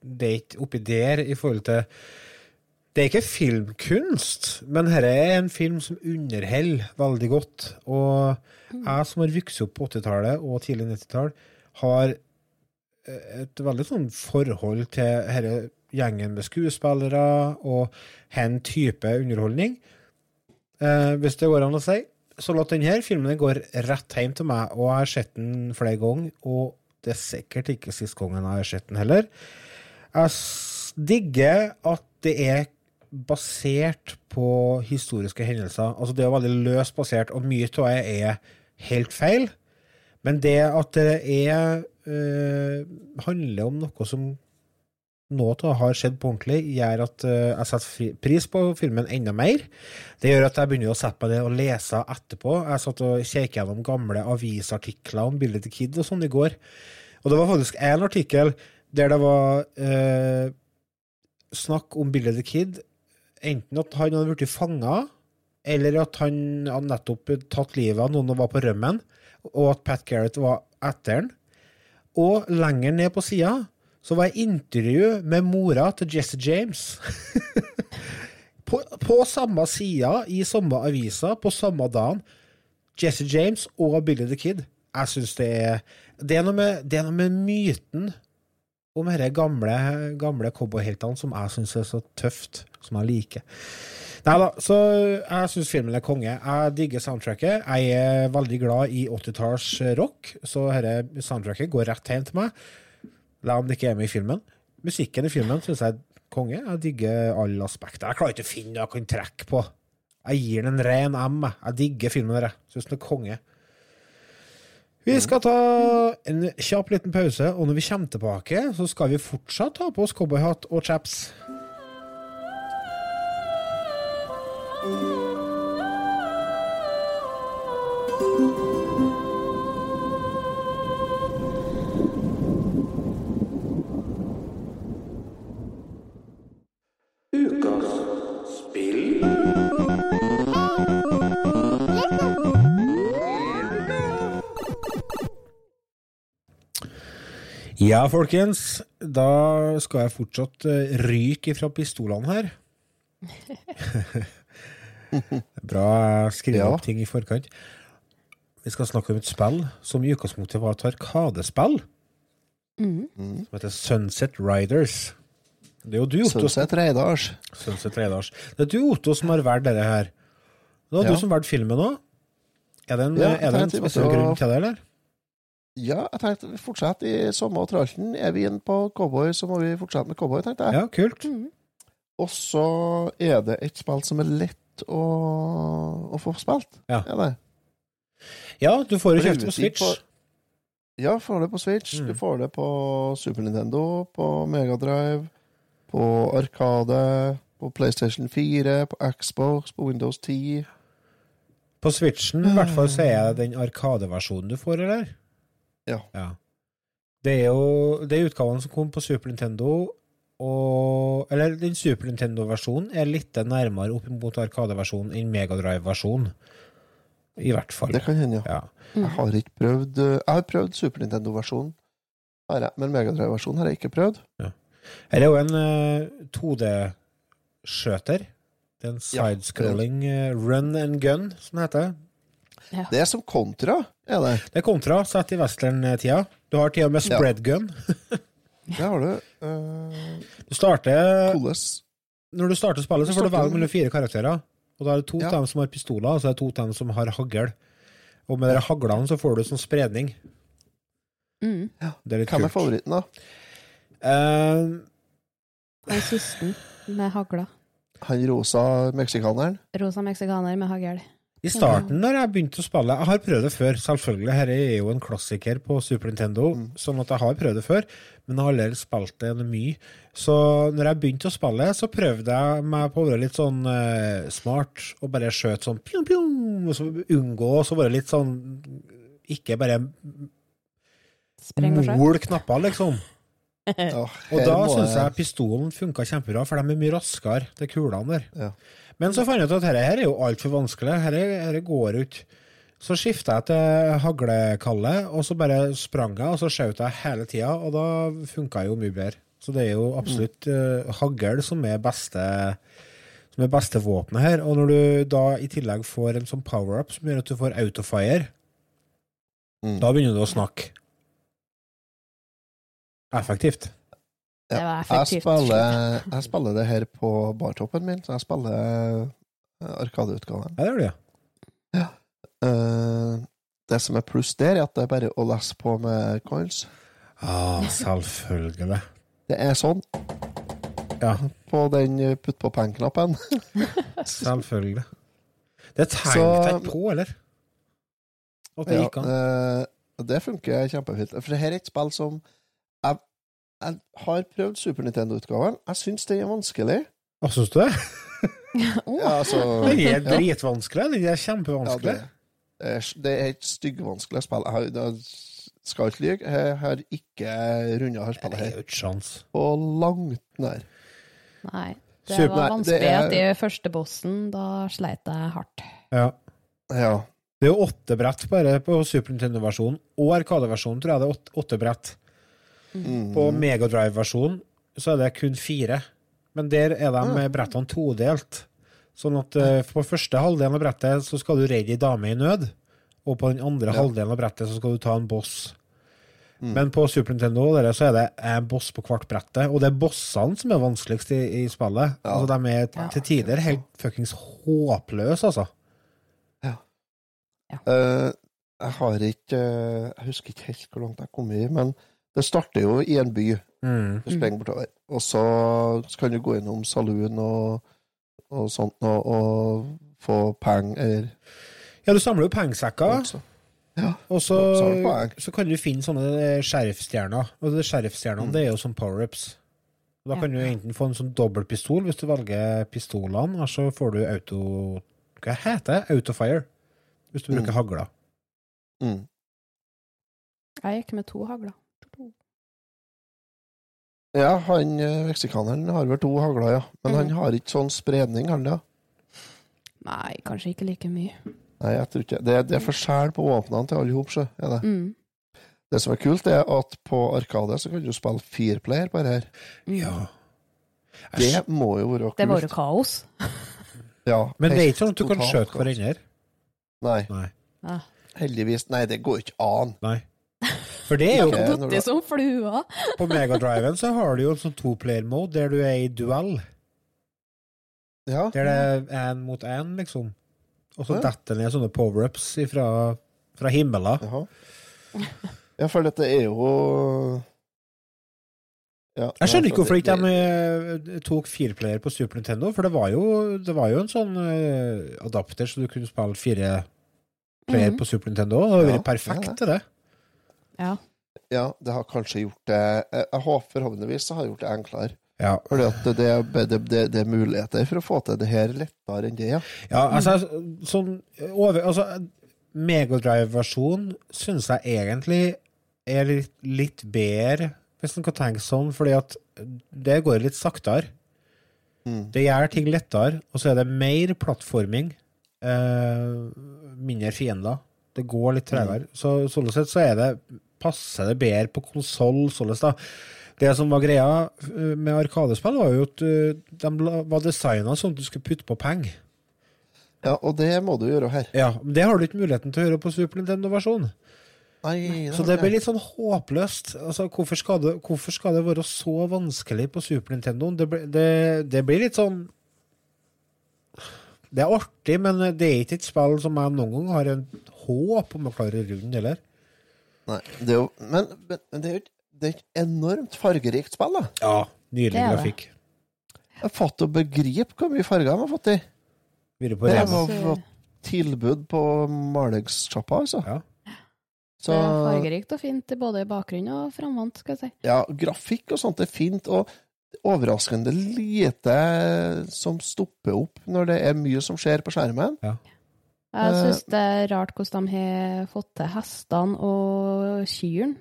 [SPEAKER 1] det er ikke oppi der i forhold til Det er ikke filmkunst, men dette er en film som underholder veldig godt. Og jeg som har vokst opp på 80-tallet og tidlig 90-tall, har et veldig sånn forhold til denne gjengen med skuespillere og hen type underholdning. Eh, hvis det går an å si. Så la denne filmen går rett hjem til meg, og jeg har sett den flere ganger. Og det er sikkert ikke siste gangen jeg har sett den heller. Jeg digger at det er basert på historiske hendelser. Altså Det er veldig løst basert, og mye av det er helt feil. Men det at det er eh, handler om noe som nå til å ha skjedd på ordentlig, gjør at eh, jeg setter pris på filmen enda mer. Det gjør at jeg begynner å sette på det og lese etterpå. Jeg satt og kjekket gjennom gamle avisartikler om Billy the Kid og sånn i går. Og det var faktisk en artikkel der det var eh, snakk om Billy the Kid. Enten at han hadde blitt fanga, eller at han hadde nettopp tatt livet av noen og var på rømmen, og at Pat Garrett var etter den. Og lenger ned på sida så var jeg intervju med mora til Jesse James. på, på samme sida, i samme avisa, på samme dagen. Jesse James og Billy the Kid. Jeg syns det er Det er med, det er noe med myten om disse gamle, gamle cowboyheltene som jeg syns er så tøft, som jeg liker. Nei da, så jeg syns filmen er konge. Jeg digger soundtracket. Jeg er veldig glad i 80-talls rock, så dette soundtracket går rett hjem til meg. La om det ikke er med i filmen. Musikken i filmen syns jeg er konge. Jeg digger alle aspekter. Jeg klarer ikke å finne noe jeg kan trekke på. Jeg gir den en ren M. jeg. Digger filmen. der, jeg. Syns den er konge. Vi skal ta en kjapp liten pause, og når vi kommer tilbake, så skal vi fortsatt ta på oss cowboyhatt og chaps. Ja, folkens. Da skal jeg fortsatt eh, ryke fra pistolene her. Bra skrive skriver
[SPEAKER 2] Ja.
[SPEAKER 1] opp ting i forkant. Vi skal snakke om et spill som i utgangspunktet var et arkadespill,
[SPEAKER 3] Mm.
[SPEAKER 1] Som heter Sunset Riders. Det er jo du, Otto.
[SPEAKER 2] Sunset Reidars.
[SPEAKER 1] Sunset Reidars. Det er du, Otto, som har valgt dette her. Det var
[SPEAKER 2] Ja.
[SPEAKER 1] du som valgte filmen òg. Er det en,
[SPEAKER 2] Ja,
[SPEAKER 1] er det en spesiell grunn til det, eller?
[SPEAKER 2] Ja, jeg tenkte vi fortsetter i samme tralten. Er vi inne på cowboy, så må vi fortsette med cowboy, tenkte jeg.
[SPEAKER 1] Ja, kult.
[SPEAKER 3] Mm.
[SPEAKER 2] Og så er det et spill som er lett å, å få spilt.
[SPEAKER 1] Ja.
[SPEAKER 2] Det?
[SPEAKER 1] Ja, du får jo
[SPEAKER 2] Det
[SPEAKER 1] kjøpt på Switch.
[SPEAKER 2] på- Ja, får det på Switch.
[SPEAKER 1] Mm.
[SPEAKER 2] Du får det på Super Nintendo, på Megadrive, på Arkade, på PlayStation 4, på Xbox, på Windows 10.
[SPEAKER 1] På Switchen, i hvert fall, så er det den Arkadeversjonen du får, eller?
[SPEAKER 2] Ja.
[SPEAKER 1] Det er jo det er utgaven som kom på Super Nintendo, og Eller den Super Nintendo-versjonen er litt nærmere opp mot Arkadeversjonen enn Megadrive-versjonen. I hvert fall.
[SPEAKER 2] Det kan hende, ja.
[SPEAKER 1] Ja.
[SPEAKER 2] Jeg har ikke prøvd eh, Jeg har prøvd Super Nintendo-versjonen, men Megadrive-versjonen har jeg ikke prøvd.
[SPEAKER 1] Her er jo en uh, 2D-skjøter. Det er en
[SPEAKER 2] Ja,
[SPEAKER 1] sidescrolling eh, run and gun, som det heter.
[SPEAKER 2] Det er som kontra, er det.
[SPEAKER 1] Det er kontra, satt i western-tida. Du har tida med spread gun.
[SPEAKER 2] Det har du. Uh,
[SPEAKER 1] Du starter
[SPEAKER 2] Hvordan
[SPEAKER 1] Når du starter spillet, så får du velge mellom fire karakterer. Og da er det to
[SPEAKER 2] Ja.
[SPEAKER 1] av dem som har pistoler, og så er det to av dem som har hagl. Og med de haglene så får du sånn spredning.
[SPEAKER 3] Mm.
[SPEAKER 1] Det er litt
[SPEAKER 2] Hvem er favoritten, da?
[SPEAKER 1] Uh,
[SPEAKER 3] Han siste med hagla.
[SPEAKER 2] Han rosa meksikaneren?
[SPEAKER 3] Rosa meksikaner med hagl.
[SPEAKER 1] I starten, når jeg begynte å spille Jeg har prøvd det før, selvfølgelig. Dette er jo en klassiker på Super Nintendo,
[SPEAKER 2] Mm.
[SPEAKER 1] sånn at jeg har prøvd det før. Men jeg har allerede spilt det mye. Så når jeg begynte å spille, så prøvde jeg meg på å være litt sånn uh, smart og bare skjøte sånn pjong, pjong, og så unngå, og så være litt sånn Ikke bare mol knapper, liksom. Og da syns jeg pistolen funka kjempebra, for de er mye raskere, de kulene der.
[SPEAKER 2] Ja.
[SPEAKER 1] Men så fant jeg ut at dette her er jo altfor vanskelig. Dette, dette går jo ikke. Så skifta jeg til haglekalle, og så bare sprang jeg, og så skjøt jeg hele tida, og da funka jo mye bedre. Så det er jo absolutt uh, hagl som er beste som er beste våpenet her. Og når du da i tillegg får en sånn power-up som gjør at du får autofire,
[SPEAKER 2] Mm.
[SPEAKER 1] da begynner du å snakke. Effektivt.
[SPEAKER 3] Det var
[SPEAKER 2] Jeg spiller, jeg spiller det her på bartoppen min, så jeg spiller eh, Arkadeutgaven.
[SPEAKER 1] Ja, det gjør du, ja.
[SPEAKER 2] Uh, det som er pluss der, er at det er bare å lese på med coins.
[SPEAKER 1] Ah, selvfølgelig.
[SPEAKER 2] Det er sånn
[SPEAKER 1] Ja,
[SPEAKER 2] på den eh, putt på penn-knappen.
[SPEAKER 1] selvfølgelig. Det tenkte
[SPEAKER 2] Så-
[SPEAKER 1] jeg ikke på, eller? At det
[SPEAKER 2] Ja,
[SPEAKER 1] gikk an.
[SPEAKER 2] Uh, det funker kjempefint. For det her er et spill som jeg, jeg har prøvd Super Nintendo-utgaven. Jeg syns den er vanskelig.
[SPEAKER 1] Hva syns du? det?
[SPEAKER 2] Ja, altså,
[SPEAKER 1] Den er
[SPEAKER 2] ja.
[SPEAKER 1] dritvanskelig. Den er kjempevanskelig.
[SPEAKER 2] det, det, det er et styggvanskelig spill. Jeg har, skal ikke lyve, jeg har ikke runda her spillet
[SPEAKER 1] er
[SPEAKER 2] her
[SPEAKER 1] sjans.
[SPEAKER 2] på langt nær.
[SPEAKER 3] Nei. Det
[SPEAKER 2] Super-
[SPEAKER 3] var
[SPEAKER 2] Nei,
[SPEAKER 3] vanskelig
[SPEAKER 2] det er-
[SPEAKER 3] at i første bossen, da sleit jeg hardt.
[SPEAKER 1] Ja.
[SPEAKER 2] Ja.
[SPEAKER 1] Det er jo åtte brett bare på Super Nintendo-versjonen, og Arkade-versjonen tror jeg det er åtte, åtte brett.
[SPEAKER 2] Mm.
[SPEAKER 1] På Megadrive-versjonen så er det kun fire. Men der er de mm. brettene todelt. Sånn at eh, på første halvdelen av brettet så skal du redde ei dame i nød, og på den andre halvdelen av brettet så skal du ta en boss. Men på Super Nintendo der, så er det en boss på hvert brettet, og det er bossene som er vanskeligst i, i spillet. Altså, de er til tider helt fuckings håpløse, altså.
[SPEAKER 2] Eh, jeg har ikke eh, Jeg husker ikke helt hvor langt jeg kom i, men det starter jo i en by.
[SPEAKER 1] Mm.
[SPEAKER 2] Du springer bortover. Og så kan du gå innom saloon og, og sånt, og, og få penger eller
[SPEAKER 1] Ja, du samler jo pengesekker,
[SPEAKER 2] altså. Ja.
[SPEAKER 1] og så,
[SPEAKER 2] Så
[SPEAKER 1] kan du finne sånne eh, sheriffstjerner. Og de sheriffstjernene,
[SPEAKER 2] Mm.
[SPEAKER 1] det er jo som power-ups. Da kan du enten få en sånn dobbeltpistol hvis du velger pistolene, og så får du auto... Hva heter det? Autofire. Hvis du
[SPEAKER 2] Mm.
[SPEAKER 1] bruker hagla.
[SPEAKER 2] Mm.
[SPEAKER 3] Jeg gikk med to hagler.
[SPEAKER 2] Ja, han eh, meksikaneren har vel to hagler, ja. Men han
[SPEAKER 3] Mhm.
[SPEAKER 2] har ikke sånn spredning, han da?
[SPEAKER 3] Nei, kanskje ikke like mye.
[SPEAKER 2] Nei, jeg tror ikke det. Det er forskjell på våpnene til alle i hop, sjø. er det.
[SPEAKER 3] Mm.
[SPEAKER 2] Det som er kult, er at på Arkade så kan du spille fire player på det her.
[SPEAKER 1] Ja.
[SPEAKER 2] Det må jo være kult.
[SPEAKER 3] Det var jo kaos.
[SPEAKER 2] Ja,
[SPEAKER 1] Men det er ikke sånn at du kan skjøte hverandre.
[SPEAKER 2] Nei.
[SPEAKER 1] Nei.
[SPEAKER 3] Ah.
[SPEAKER 2] Heldigvis. Nei, det går ikke an.
[SPEAKER 1] Nei. For det er jo
[SPEAKER 2] når
[SPEAKER 3] som flua.
[SPEAKER 1] På Megadriven så har du jo en sånn toplayer-mode der du er i duell.
[SPEAKER 2] Ja.
[SPEAKER 1] Der det er én mot én, liksom. Og så
[SPEAKER 2] Ja.
[SPEAKER 1] detter det ned sånne power-ups fra, fra himmelen.
[SPEAKER 2] Jeg Ja, for dette er jo ja,
[SPEAKER 1] Jeg skjønner ikke hvorfor
[SPEAKER 2] det-
[SPEAKER 1] ikke de eh, tok fireplayer på Super Nintendo, for det var jo, det var jo en sånn eh, adapter så du kunne spille fire player
[SPEAKER 3] Mhm.
[SPEAKER 1] på Super Nintendo. Det hadde
[SPEAKER 2] Ja,
[SPEAKER 1] vært perfekt
[SPEAKER 2] ja,
[SPEAKER 1] til det.
[SPEAKER 3] Ja.
[SPEAKER 2] Ja, det har kanskje gjort det Jeg håper forhåpentligvis det har gjort det enklere.
[SPEAKER 1] Ja.
[SPEAKER 2] Fordi at det, det, det, det, det er muligheter for å få til det her lettere enn det, ja.
[SPEAKER 1] Ja, altså, sånn over, altså Megadrive-versjonen syns jeg egentlig er litt, litt bedre, hvis en kan tenke sånn, fordi at det går litt saktere.
[SPEAKER 2] Mm.
[SPEAKER 1] Det gjør ting lettere, og så er det mer plattforming. Eh, mindre fiender. Det går litt tregere. Så sånn sett så er det passer det bedre på konsoll. Det som var greia eh, med Arkadespill, var jo at eh, de var designa sånn at du skulle putte på penger.
[SPEAKER 2] Ja, og det må du gjøre her.
[SPEAKER 1] Ja, men Det har du ikke muligheten til å gjøre på Super Nintendo-versjonen.
[SPEAKER 2] Nei,
[SPEAKER 1] Så det blir litt sånn håpløst. Altså, hvorfor, skal det, hvorfor skal det være så vanskelig på Super Nintendo? Det, det, det blir litt sånn Det er artig, men det er ikke et spill som jeg noen gang har en håp om å klare rundt, heller.
[SPEAKER 2] Nei, det er jo, men, men det er jo et- det er et enormt fargerikt spill, da.
[SPEAKER 1] Ja, nydelig
[SPEAKER 3] Det er det.
[SPEAKER 1] grafikk.
[SPEAKER 2] Jeg har fått å begripe hvor mye farger de har fått i.
[SPEAKER 1] På Rema.
[SPEAKER 2] var fått tilbud på malingssjappa, altså.
[SPEAKER 1] Ja.
[SPEAKER 2] Så
[SPEAKER 3] Det er fargerikt og fint både i bakgrunn og framvant, skal jeg si.
[SPEAKER 2] ja, grafikk og sånt er fint, og overraskende lite som stopper opp når det er mye som skjer på skjermen.
[SPEAKER 3] Jeg
[SPEAKER 2] Eh,
[SPEAKER 3] syns det er rart hvordan de har fått til hestene og kyrne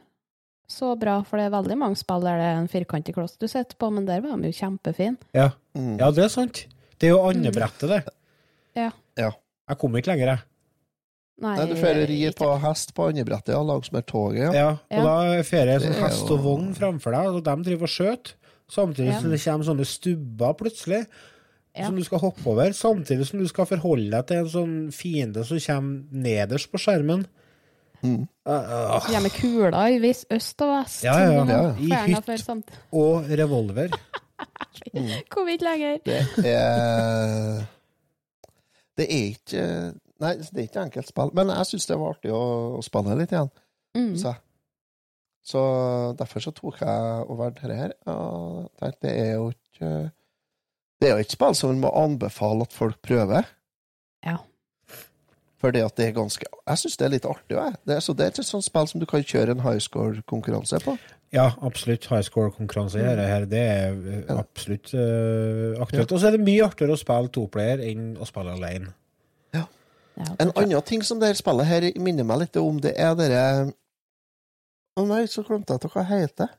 [SPEAKER 3] så bra, for det er veldig mange spill der det er en firkantig kloss du sitter på, men der var de jo kjempefine.
[SPEAKER 1] Ja.
[SPEAKER 2] Mm.
[SPEAKER 1] ja, det er sant. Det er jo andebrettet, det.
[SPEAKER 3] Ja.
[SPEAKER 2] Ja.
[SPEAKER 1] Jeg kom ikke lenger, jeg.
[SPEAKER 3] Nei,
[SPEAKER 2] Nei, du får ri på hest på andre brettet, ja, langsmed toget, ja.
[SPEAKER 1] Ja, og
[SPEAKER 3] Ja.
[SPEAKER 1] da får jeg sånn hest og vogn framfor deg, og de driver og skjøter. Samtidig
[SPEAKER 3] Ja.
[SPEAKER 1] som det kommer sånne stubber plutselig,
[SPEAKER 3] Ja.
[SPEAKER 1] som du skal hoppe over. Samtidig som du skal forholde deg til en sånn fiende som kommer nederst på skjermen.
[SPEAKER 2] Mm.
[SPEAKER 1] Uh, uh,
[SPEAKER 3] Ja, med kuler i viss øst og vest.
[SPEAKER 1] Ja, ja,
[SPEAKER 2] ja.
[SPEAKER 1] I hytt. og revolver.
[SPEAKER 3] Kom ikke lenger.
[SPEAKER 2] Det er Det er ikke Nei, det er ikke enkelt spill, men jeg syns det var artig å, å spille litt igjen.
[SPEAKER 3] Mm.
[SPEAKER 2] Så, så derfor så tok jeg over dette her. Og tenkte det er jo ikke Det er jo et spill som man må anbefale at folk prøver.
[SPEAKER 3] Ja.
[SPEAKER 2] Fordi at det er ganske Jeg syns det er litt artig, jeg. Det er, så det er et sånt spill som du kan kjøre en high score-konkurranse på.
[SPEAKER 1] Ja, absolutt. High score-konkurranse her, her, det er uh, absolutt uh, aktuelt. Og så er det mye artigere å spille toplayer enn å spille alene.
[SPEAKER 3] Ja,
[SPEAKER 2] En
[SPEAKER 3] tror jeg.
[SPEAKER 2] annen ting som det her spillet her minner meg litt om, det er dere Å nei, så glemte jeg hva det heter.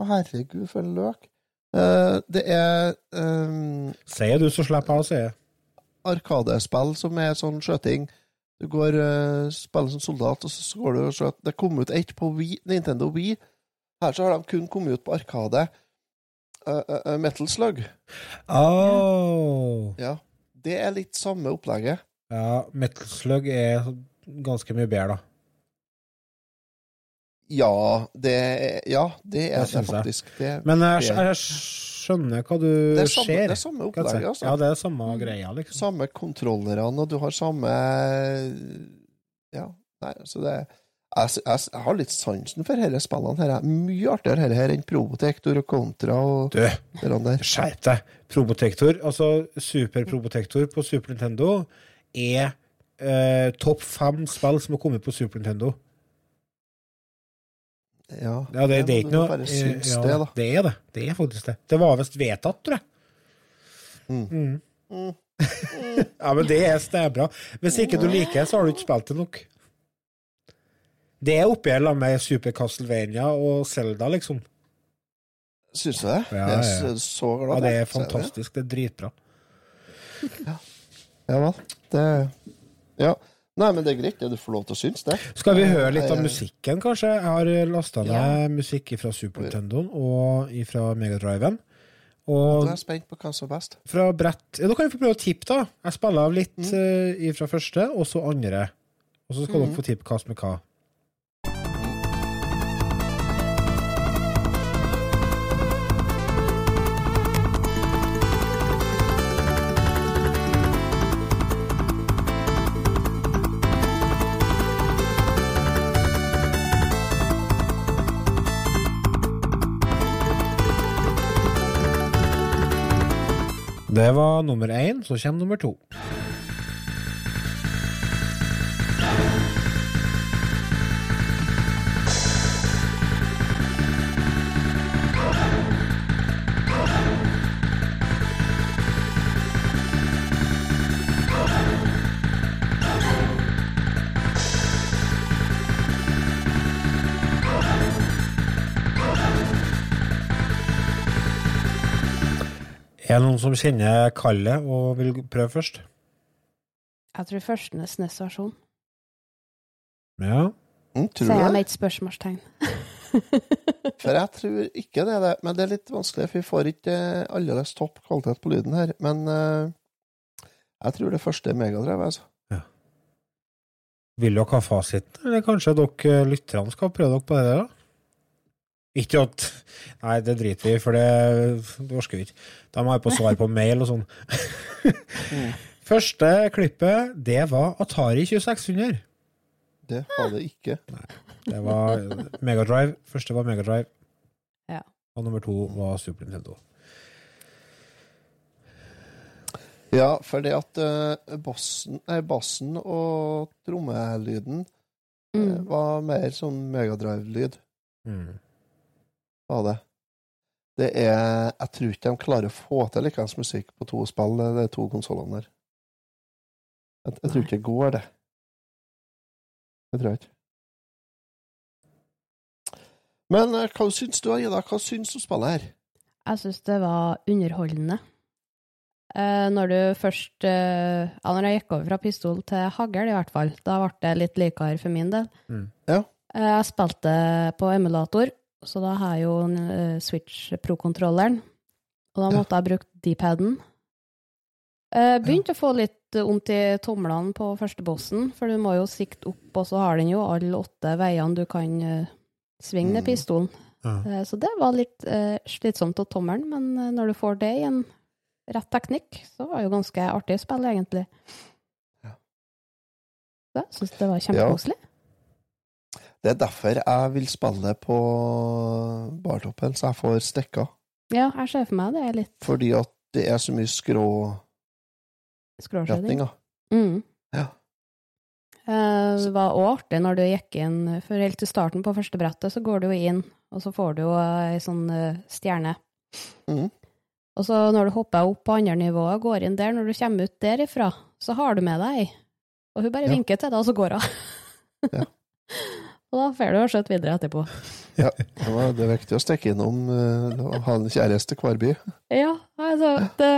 [SPEAKER 2] Å herregud, for en løk. Eh, det er um,
[SPEAKER 1] Sier du, så slipper jeg å si.
[SPEAKER 2] Arkadespill som er sånn skjøting. Du går uh, spiller som soldat, og så går du og at det kom ut ett på Wii, Nintendo Wii. Her så har de kun kommet ut på Arkade. Uh, uh, Metal Slug.
[SPEAKER 1] Oh.
[SPEAKER 2] Ja. Det er litt samme opplegget.
[SPEAKER 1] Ja, Metal Slug er ganske mye bedre, da.
[SPEAKER 2] Ja, det ja, det er
[SPEAKER 1] Det
[SPEAKER 2] det, faktisk. Det,
[SPEAKER 1] Men jeg,
[SPEAKER 2] jeg,
[SPEAKER 1] jeg skjønner hva du
[SPEAKER 2] Det er samme-
[SPEAKER 1] ser.
[SPEAKER 2] det er samme opplegget, altså.
[SPEAKER 1] Ja, det er samme greia, liksom.
[SPEAKER 2] samme kontrollerne, og du har samme Ja, nei, så det jeg, jeg, har litt sansen for disse spillene. her er Mye artigere her, her enn Probotector og Contra og
[SPEAKER 1] Du, skjerp deg! Probotector, altså Super Probotector på Super Nintendo, er eh, topp fem spill som har kommet på Super Nintendo.
[SPEAKER 2] Ja,
[SPEAKER 1] Ja, det, det er ikke noe
[SPEAKER 2] bare
[SPEAKER 1] eh,
[SPEAKER 2] syns
[SPEAKER 1] ja,
[SPEAKER 2] det, da.
[SPEAKER 1] Det er det. Det er faktisk det. Det var visst vedtatt, tror jeg.
[SPEAKER 2] Mm.
[SPEAKER 1] Mm. ja, men det er stæbra. Hvis ikke du liker det, så har du ikke spilt det nok. Det er oppi her med Super Castlevania og Zelda, liksom.
[SPEAKER 2] Syns du det?
[SPEAKER 1] Ja,
[SPEAKER 2] jeg er
[SPEAKER 1] ja.
[SPEAKER 2] så- glad.
[SPEAKER 1] Ja, det er fantastisk. Det er dritbra.
[SPEAKER 2] Ja vel. Det Ja. Nei, men det er greit, det. Du får lov til å synes det.
[SPEAKER 1] Skal vi høre litt av musikken, kanskje? Jeg har lasta ned
[SPEAKER 2] Ja.
[SPEAKER 1] musikk fra Super Nintendoen og fra Megadriven.
[SPEAKER 2] Og
[SPEAKER 1] Og
[SPEAKER 2] er jeg spent på hva som er best.
[SPEAKER 1] fra brett ja, Da kan vi få prøve å tippe, da. Jeg spiller av litt
[SPEAKER 2] Mm.
[SPEAKER 1] eh, fra første, og så andre. Og så skal
[SPEAKER 2] mm.
[SPEAKER 1] dere få tippe hva som er hva. Det var nummer én, så kommer nummer to. Er det noen som kjenner kallet og vil prøve først?
[SPEAKER 3] Jeg tror første er SNES-versjon.
[SPEAKER 1] Ja.
[SPEAKER 2] Mm, tror
[SPEAKER 3] Sier jeg med et spørsmålstegn.
[SPEAKER 2] For jeg tror ikke det er det. Men det er litt vanskelig, for vi får ikke eh, aldeles topp kvalitet på lyden her. Men uh, jeg tror det første er megadrev, altså.
[SPEAKER 1] Vil dere ha fasiten, eller kanskje dere eh, lytterne skal prøve dere på det der, da? Ikke at Nei, det driter vi i, for det, det orker vi ikke. Da må jeg på svar på mail og sånn. Første klippet, det var Atari 2600.
[SPEAKER 2] Det var det ikke.
[SPEAKER 1] Det var Megadrive. Første var Megadrive.
[SPEAKER 3] Ja.
[SPEAKER 1] Og nummer to var Super Nintendo.
[SPEAKER 2] Ja, fordi at eh, bassen, nei, bassen og trommelyden eh,
[SPEAKER 3] Mm.
[SPEAKER 2] var mer sånn megadrive-lyd,
[SPEAKER 1] Mm.
[SPEAKER 2] var det. Det er Jeg tror ikke de klarer å få til likeens musikk på to spill, de to konsollene der. Jeg, jeg tror ikke det går, det. Det tror jeg ikke. Men eh, hva syns du, Ida? Hva syns du om spillet her?
[SPEAKER 3] Jeg syns det var underholdende. Eh, når du først eh, Ja, når jeg gikk over fra pistol til hagl, i hvert fall, da ble det litt likere for min del.
[SPEAKER 1] Mm.
[SPEAKER 2] Ja.
[SPEAKER 3] Eh, jeg spilte på emulator, så da har jeg jo en eh, Switch Pro-kontrolleren. Og da måtte jeg bruke D-paden. Eh, begynte å få litt vondt i tomlene på første bossen, for du må jo sikte opp, og så har den jo alle åtte veiene du kan eh, svinge ned
[SPEAKER 2] Mm.
[SPEAKER 3] pistolen.
[SPEAKER 1] Ja.
[SPEAKER 3] Eh, Så det var litt eh, slitsomt av tommelen, men eh, når du får det i en rett teknikk, så var det jo ganske artig å spille, egentlig.
[SPEAKER 2] Ja.
[SPEAKER 3] Så jeg syns det var kjempekoselig.
[SPEAKER 2] Det er derfor jeg vil spille på bartoppen, så jeg får stikka.
[SPEAKER 3] Ja, jeg ser for meg det er litt
[SPEAKER 2] Fordi at det er så mye skrå
[SPEAKER 3] skråskjeding. Mm.
[SPEAKER 2] Ja.
[SPEAKER 3] Eh, Det var òg artig når du gikk inn, for helt til starten på første brettet, så går du jo inn, og så får du jo ei sånn eh, stjerne.
[SPEAKER 2] Mm.
[SPEAKER 3] Og så når du hopper opp på andre nivået, går inn der, når du kommer ut derifra, så har du med deg ei. Og hun bare
[SPEAKER 2] Ja.
[SPEAKER 3] vinker til deg, og så går hun.
[SPEAKER 2] Ja.
[SPEAKER 3] og da får du jo skjøtt videre etterpå.
[SPEAKER 2] Ja, det var- det er viktig å stikke innom og ha en kjæreste hver by.
[SPEAKER 3] Ja, altså, det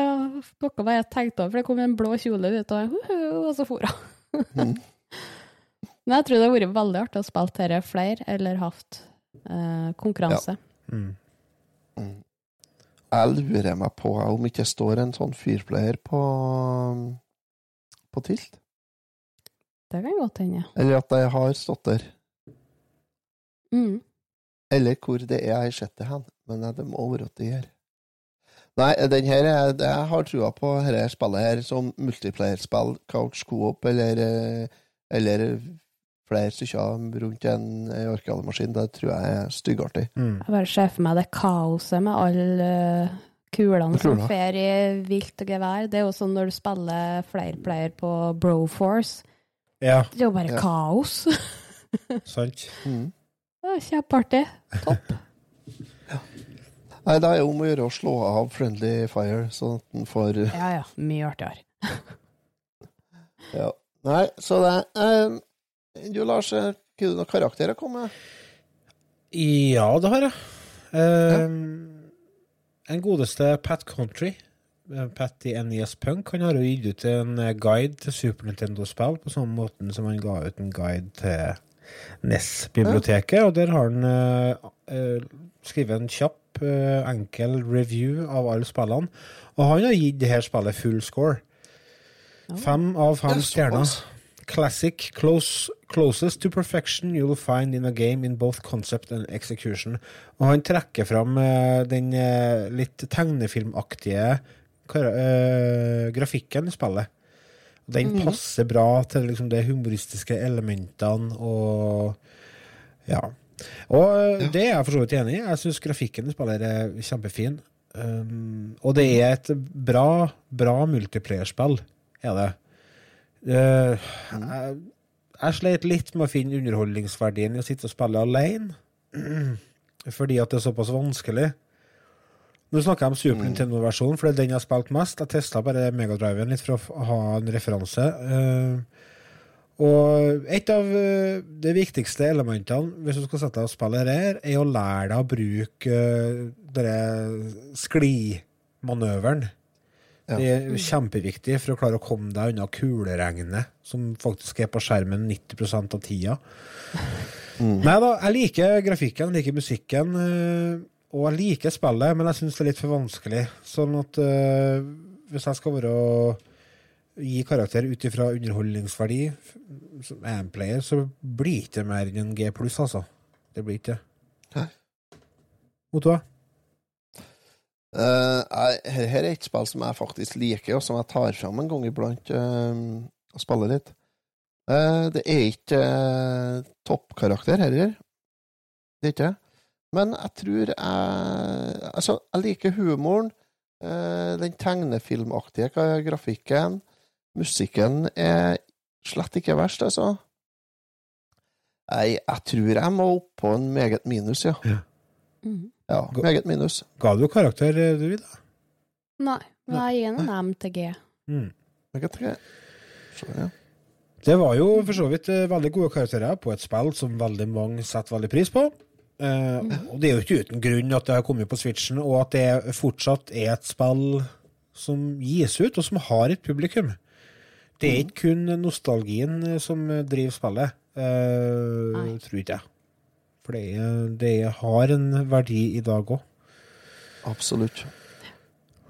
[SPEAKER 3] var noe jeg tenkte over, for det kom en blå kjole ut, og, og så for hun.
[SPEAKER 2] Mhm.
[SPEAKER 3] Men jeg tror det hadde vært veldig artig å spille dette flere, eller hatt eh, konkurranse.
[SPEAKER 1] Mm.
[SPEAKER 2] Jeg lurer meg på om ikke står en sånn fyrplayer på på Tilt.
[SPEAKER 3] Det kan godt hende.
[SPEAKER 2] Eller at jeg har stått der.
[SPEAKER 3] Mm.
[SPEAKER 2] Eller hvor det er jeg har sett det hen. Men det må være at det gjør. Nei, den her er, jeg har trua på dette spillet her som multiplayerspill, couch coop eller, eh, eller flere stykker rundt en en arkademaskin. Det tror jeg er styggartig.
[SPEAKER 1] Mm.
[SPEAKER 3] Jeg bare ser for meg det kaoset med alle eh, kulene som fer i vilt og gevær. Det er jo sånn når du spiller flere player på Broforce.
[SPEAKER 1] Ja,
[SPEAKER 3] Det er jo bare
[SPEAKER 2] Ja.
[SPEAKER 3] kaos.
[SPEAKER 1] sant.
[SPEAKER 2] Mm.
[SPEAKER 3] Kjempeartig. Topp.
[SPEAKER 2] Nei, det er jo om å gjøre å slå av Friendly Fire, sånn at den får
[SPEAKER 3] Ja, ja. Mye artigere.
[SPEAKER 2] Ja. Nei, så det eh, Du, Lars, kunne har du noen karakterer komme med?
[SPEAKER 1] Ja, det har jeg. Eh, En godeste Pat Country, eh, Pat i NES Punk, han har jo gitt ut en eh, guide til Super Nintendo-spill, på samme måten som han ga ut en guide til NES-biblioteket, og der har han eh, eh, skrevet en kjapp, eh, enkel review av alle spillene, og han har gitt det her spillet full score. Fem av fem stjerner. Classic, close, closest to perfection you'll find in a game in both concept and execution. Og han trekker fram eh, den eh, litt tegnefilmaktige eh, grafikken i spillet. Den
[SPEAKER 3] Mhm.
[SPEAKER 1] passer bra til liksom, de humoristiske elementene og Ja. Og ja. det er jeg for så vidt enig i. Jeg syns grafikken i spillet er kjempefin. Um, og det er et bra, bra multiplayerspill, er det. Uh, jeg, jeg sleit litt med å finne underholdningsverdien i å sitte og spille alene. Fordi at det er såpass vanskelig. Nå snakker jeg om Super Nintendo-versjonen, for det er den jeg har spilt mest. Jeg testa bare Megadriven litt for å ha en referanse. Eh, og et av eh, de viktigste elementene hvis du skal sette deg og spille her, er å lære deg å bruke uh, denne sklimanøveren. Det er kjempeviktig for å klare å komme deg unna kuleregnet, som faktisk er på skjermen 90 av tida. Nei da, jeg liker grafikken, jeg liker musikken, eh, og jeg liker spillet, men jeg syns det er litt for vanskelig. Sånn at uh, hvis jeg skal være gi karakter ut ifra underholdningsverdi som som player, så blir det ikke mer enn en G pluss, altså. Det blir ikke det. Otto?
[SPEAKER 2] Eh, her, her er et spill som jeg faktisk liker, og som jeg tar fram en gang iblant uh, og spiller litt. Uh, det er ikke uh, toppkarakter heller. Det er ikke det. Men jeg tror jeg Altså, jeg liker humoren. eh, den tegnefilmaktige grafikken. Musikken er slett ikke verst, altså. Nei, jeg tror jeg må opp på en meget minus, ja.
[SPEAKER 3] Mhm.
[SPEAKER 2] Ja, meget minus.
[SPEAKER 1] Ga du karakter, eh, du, Ida?
[SPEAKER 3] Nei, men jeg gir en MTG.
[SPEAKER 1] Mm.
[SPEAKER 2] MTG. Så, ja.
[SPEAKER 1] Det var jo for så vidt eh, veldig gode karakterer på et spill som veldig mange setter veldig pris på. Eh, Og det er jo ikke uten grunn at det har kommet på Switchen, og at det fortsatt er et spill som gis ut, og som har et publikum. Det er ikke kun nostalgien eh, som driver spillet,
[SPEAKER 3] uh,
[SPEAKER 1] tror ikke jeg. For det, det har en verdi i dag òg.
[SPEAKER 2] Absolutt.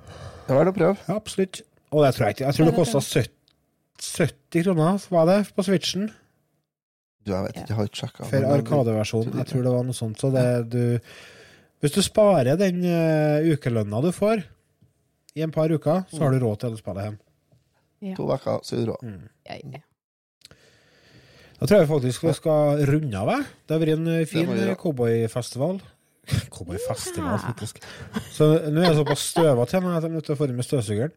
[SPEAKER 2] Det er verdt å prøve.
[SPEAKER 1] Ja, absolutt. Og det tror jeg ikke. Jeg tror det kosta 70, 70 kroner, var det, på Switchen.
[SPEAKER 2] Du, jeg vet ikke, jeg har ikke sjekka.
[SPEAKER 1] For Arkadeversjonen. Jeg tror det var noe sånt. Så det du Hvis du sparer den uh, ukelønna du får i en par uker, så har du råd til å spille hjem.
[SPEAKER 3] Ja.
[SPEAKER 2] To uker, så er det råd.
[SPEAKER 1] Mm.
[SPEAKER 3] Ja, ja.
[SPEAKER 1] Da tror jeg faktisk vi skal runde av. Det har vært en eh, fin eh, cowboyfestival. Cowboyfestival, faktisk. Så nå er jeg såpass støvete at jeg er nødt til å få inn med støvsugeren.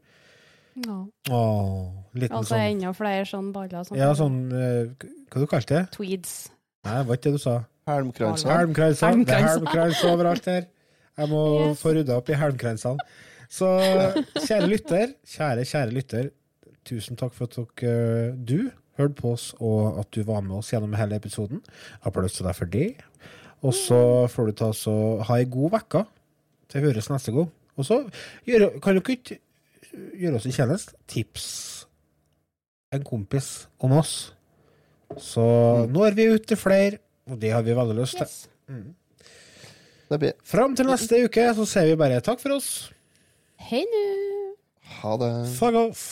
[SPEAKER 3] No.
[SPEAKER 1] Åh,
[SPEAKER 3] Altså
[SPEAKER 1] sånn
[SPEAKER 3] enda flere sånn baller. Sånn,
[SPEAKER 1] Ja, sånn eh, Hva du kalte det?
[SPEAKER 3] Tweeds.
[SPEAKER 1] Nei, det var ikke det du sa.
[SPEAKER 2] Helmkranser.
[SPEAKER 1] Helmkranser. Det er
[SPEAKER 3] Helmkranser.
[SPEAKER 1] helmkrans overalt her. Jeg må
[SPEAKER 3] Yes.
[SPEAKER 1] få rydda opp i helmkransene. Så kjære lytter, kjære, kjære lytter, tusen takk for at dere, du hørte på oss, og at du var med oss gjennom hele episoden. Applaus til deg for det. Og så får du ta og ha ei god uke til høres neste gang. Og så kan dere ikke gjøre oss en tjeneste? Tips en kompis om oss. Så nå er vi ute til flere, og det har vi veldig lyst til.
[SPEAKER 2] Det blir
[SPEAKER 1] Fram til neste uke så sier vi bare takk for oss.
[SPEAKER 3] Hei nu.
[SPEAKER 2] Ha det.
[SPEAKER 1] Fuck off.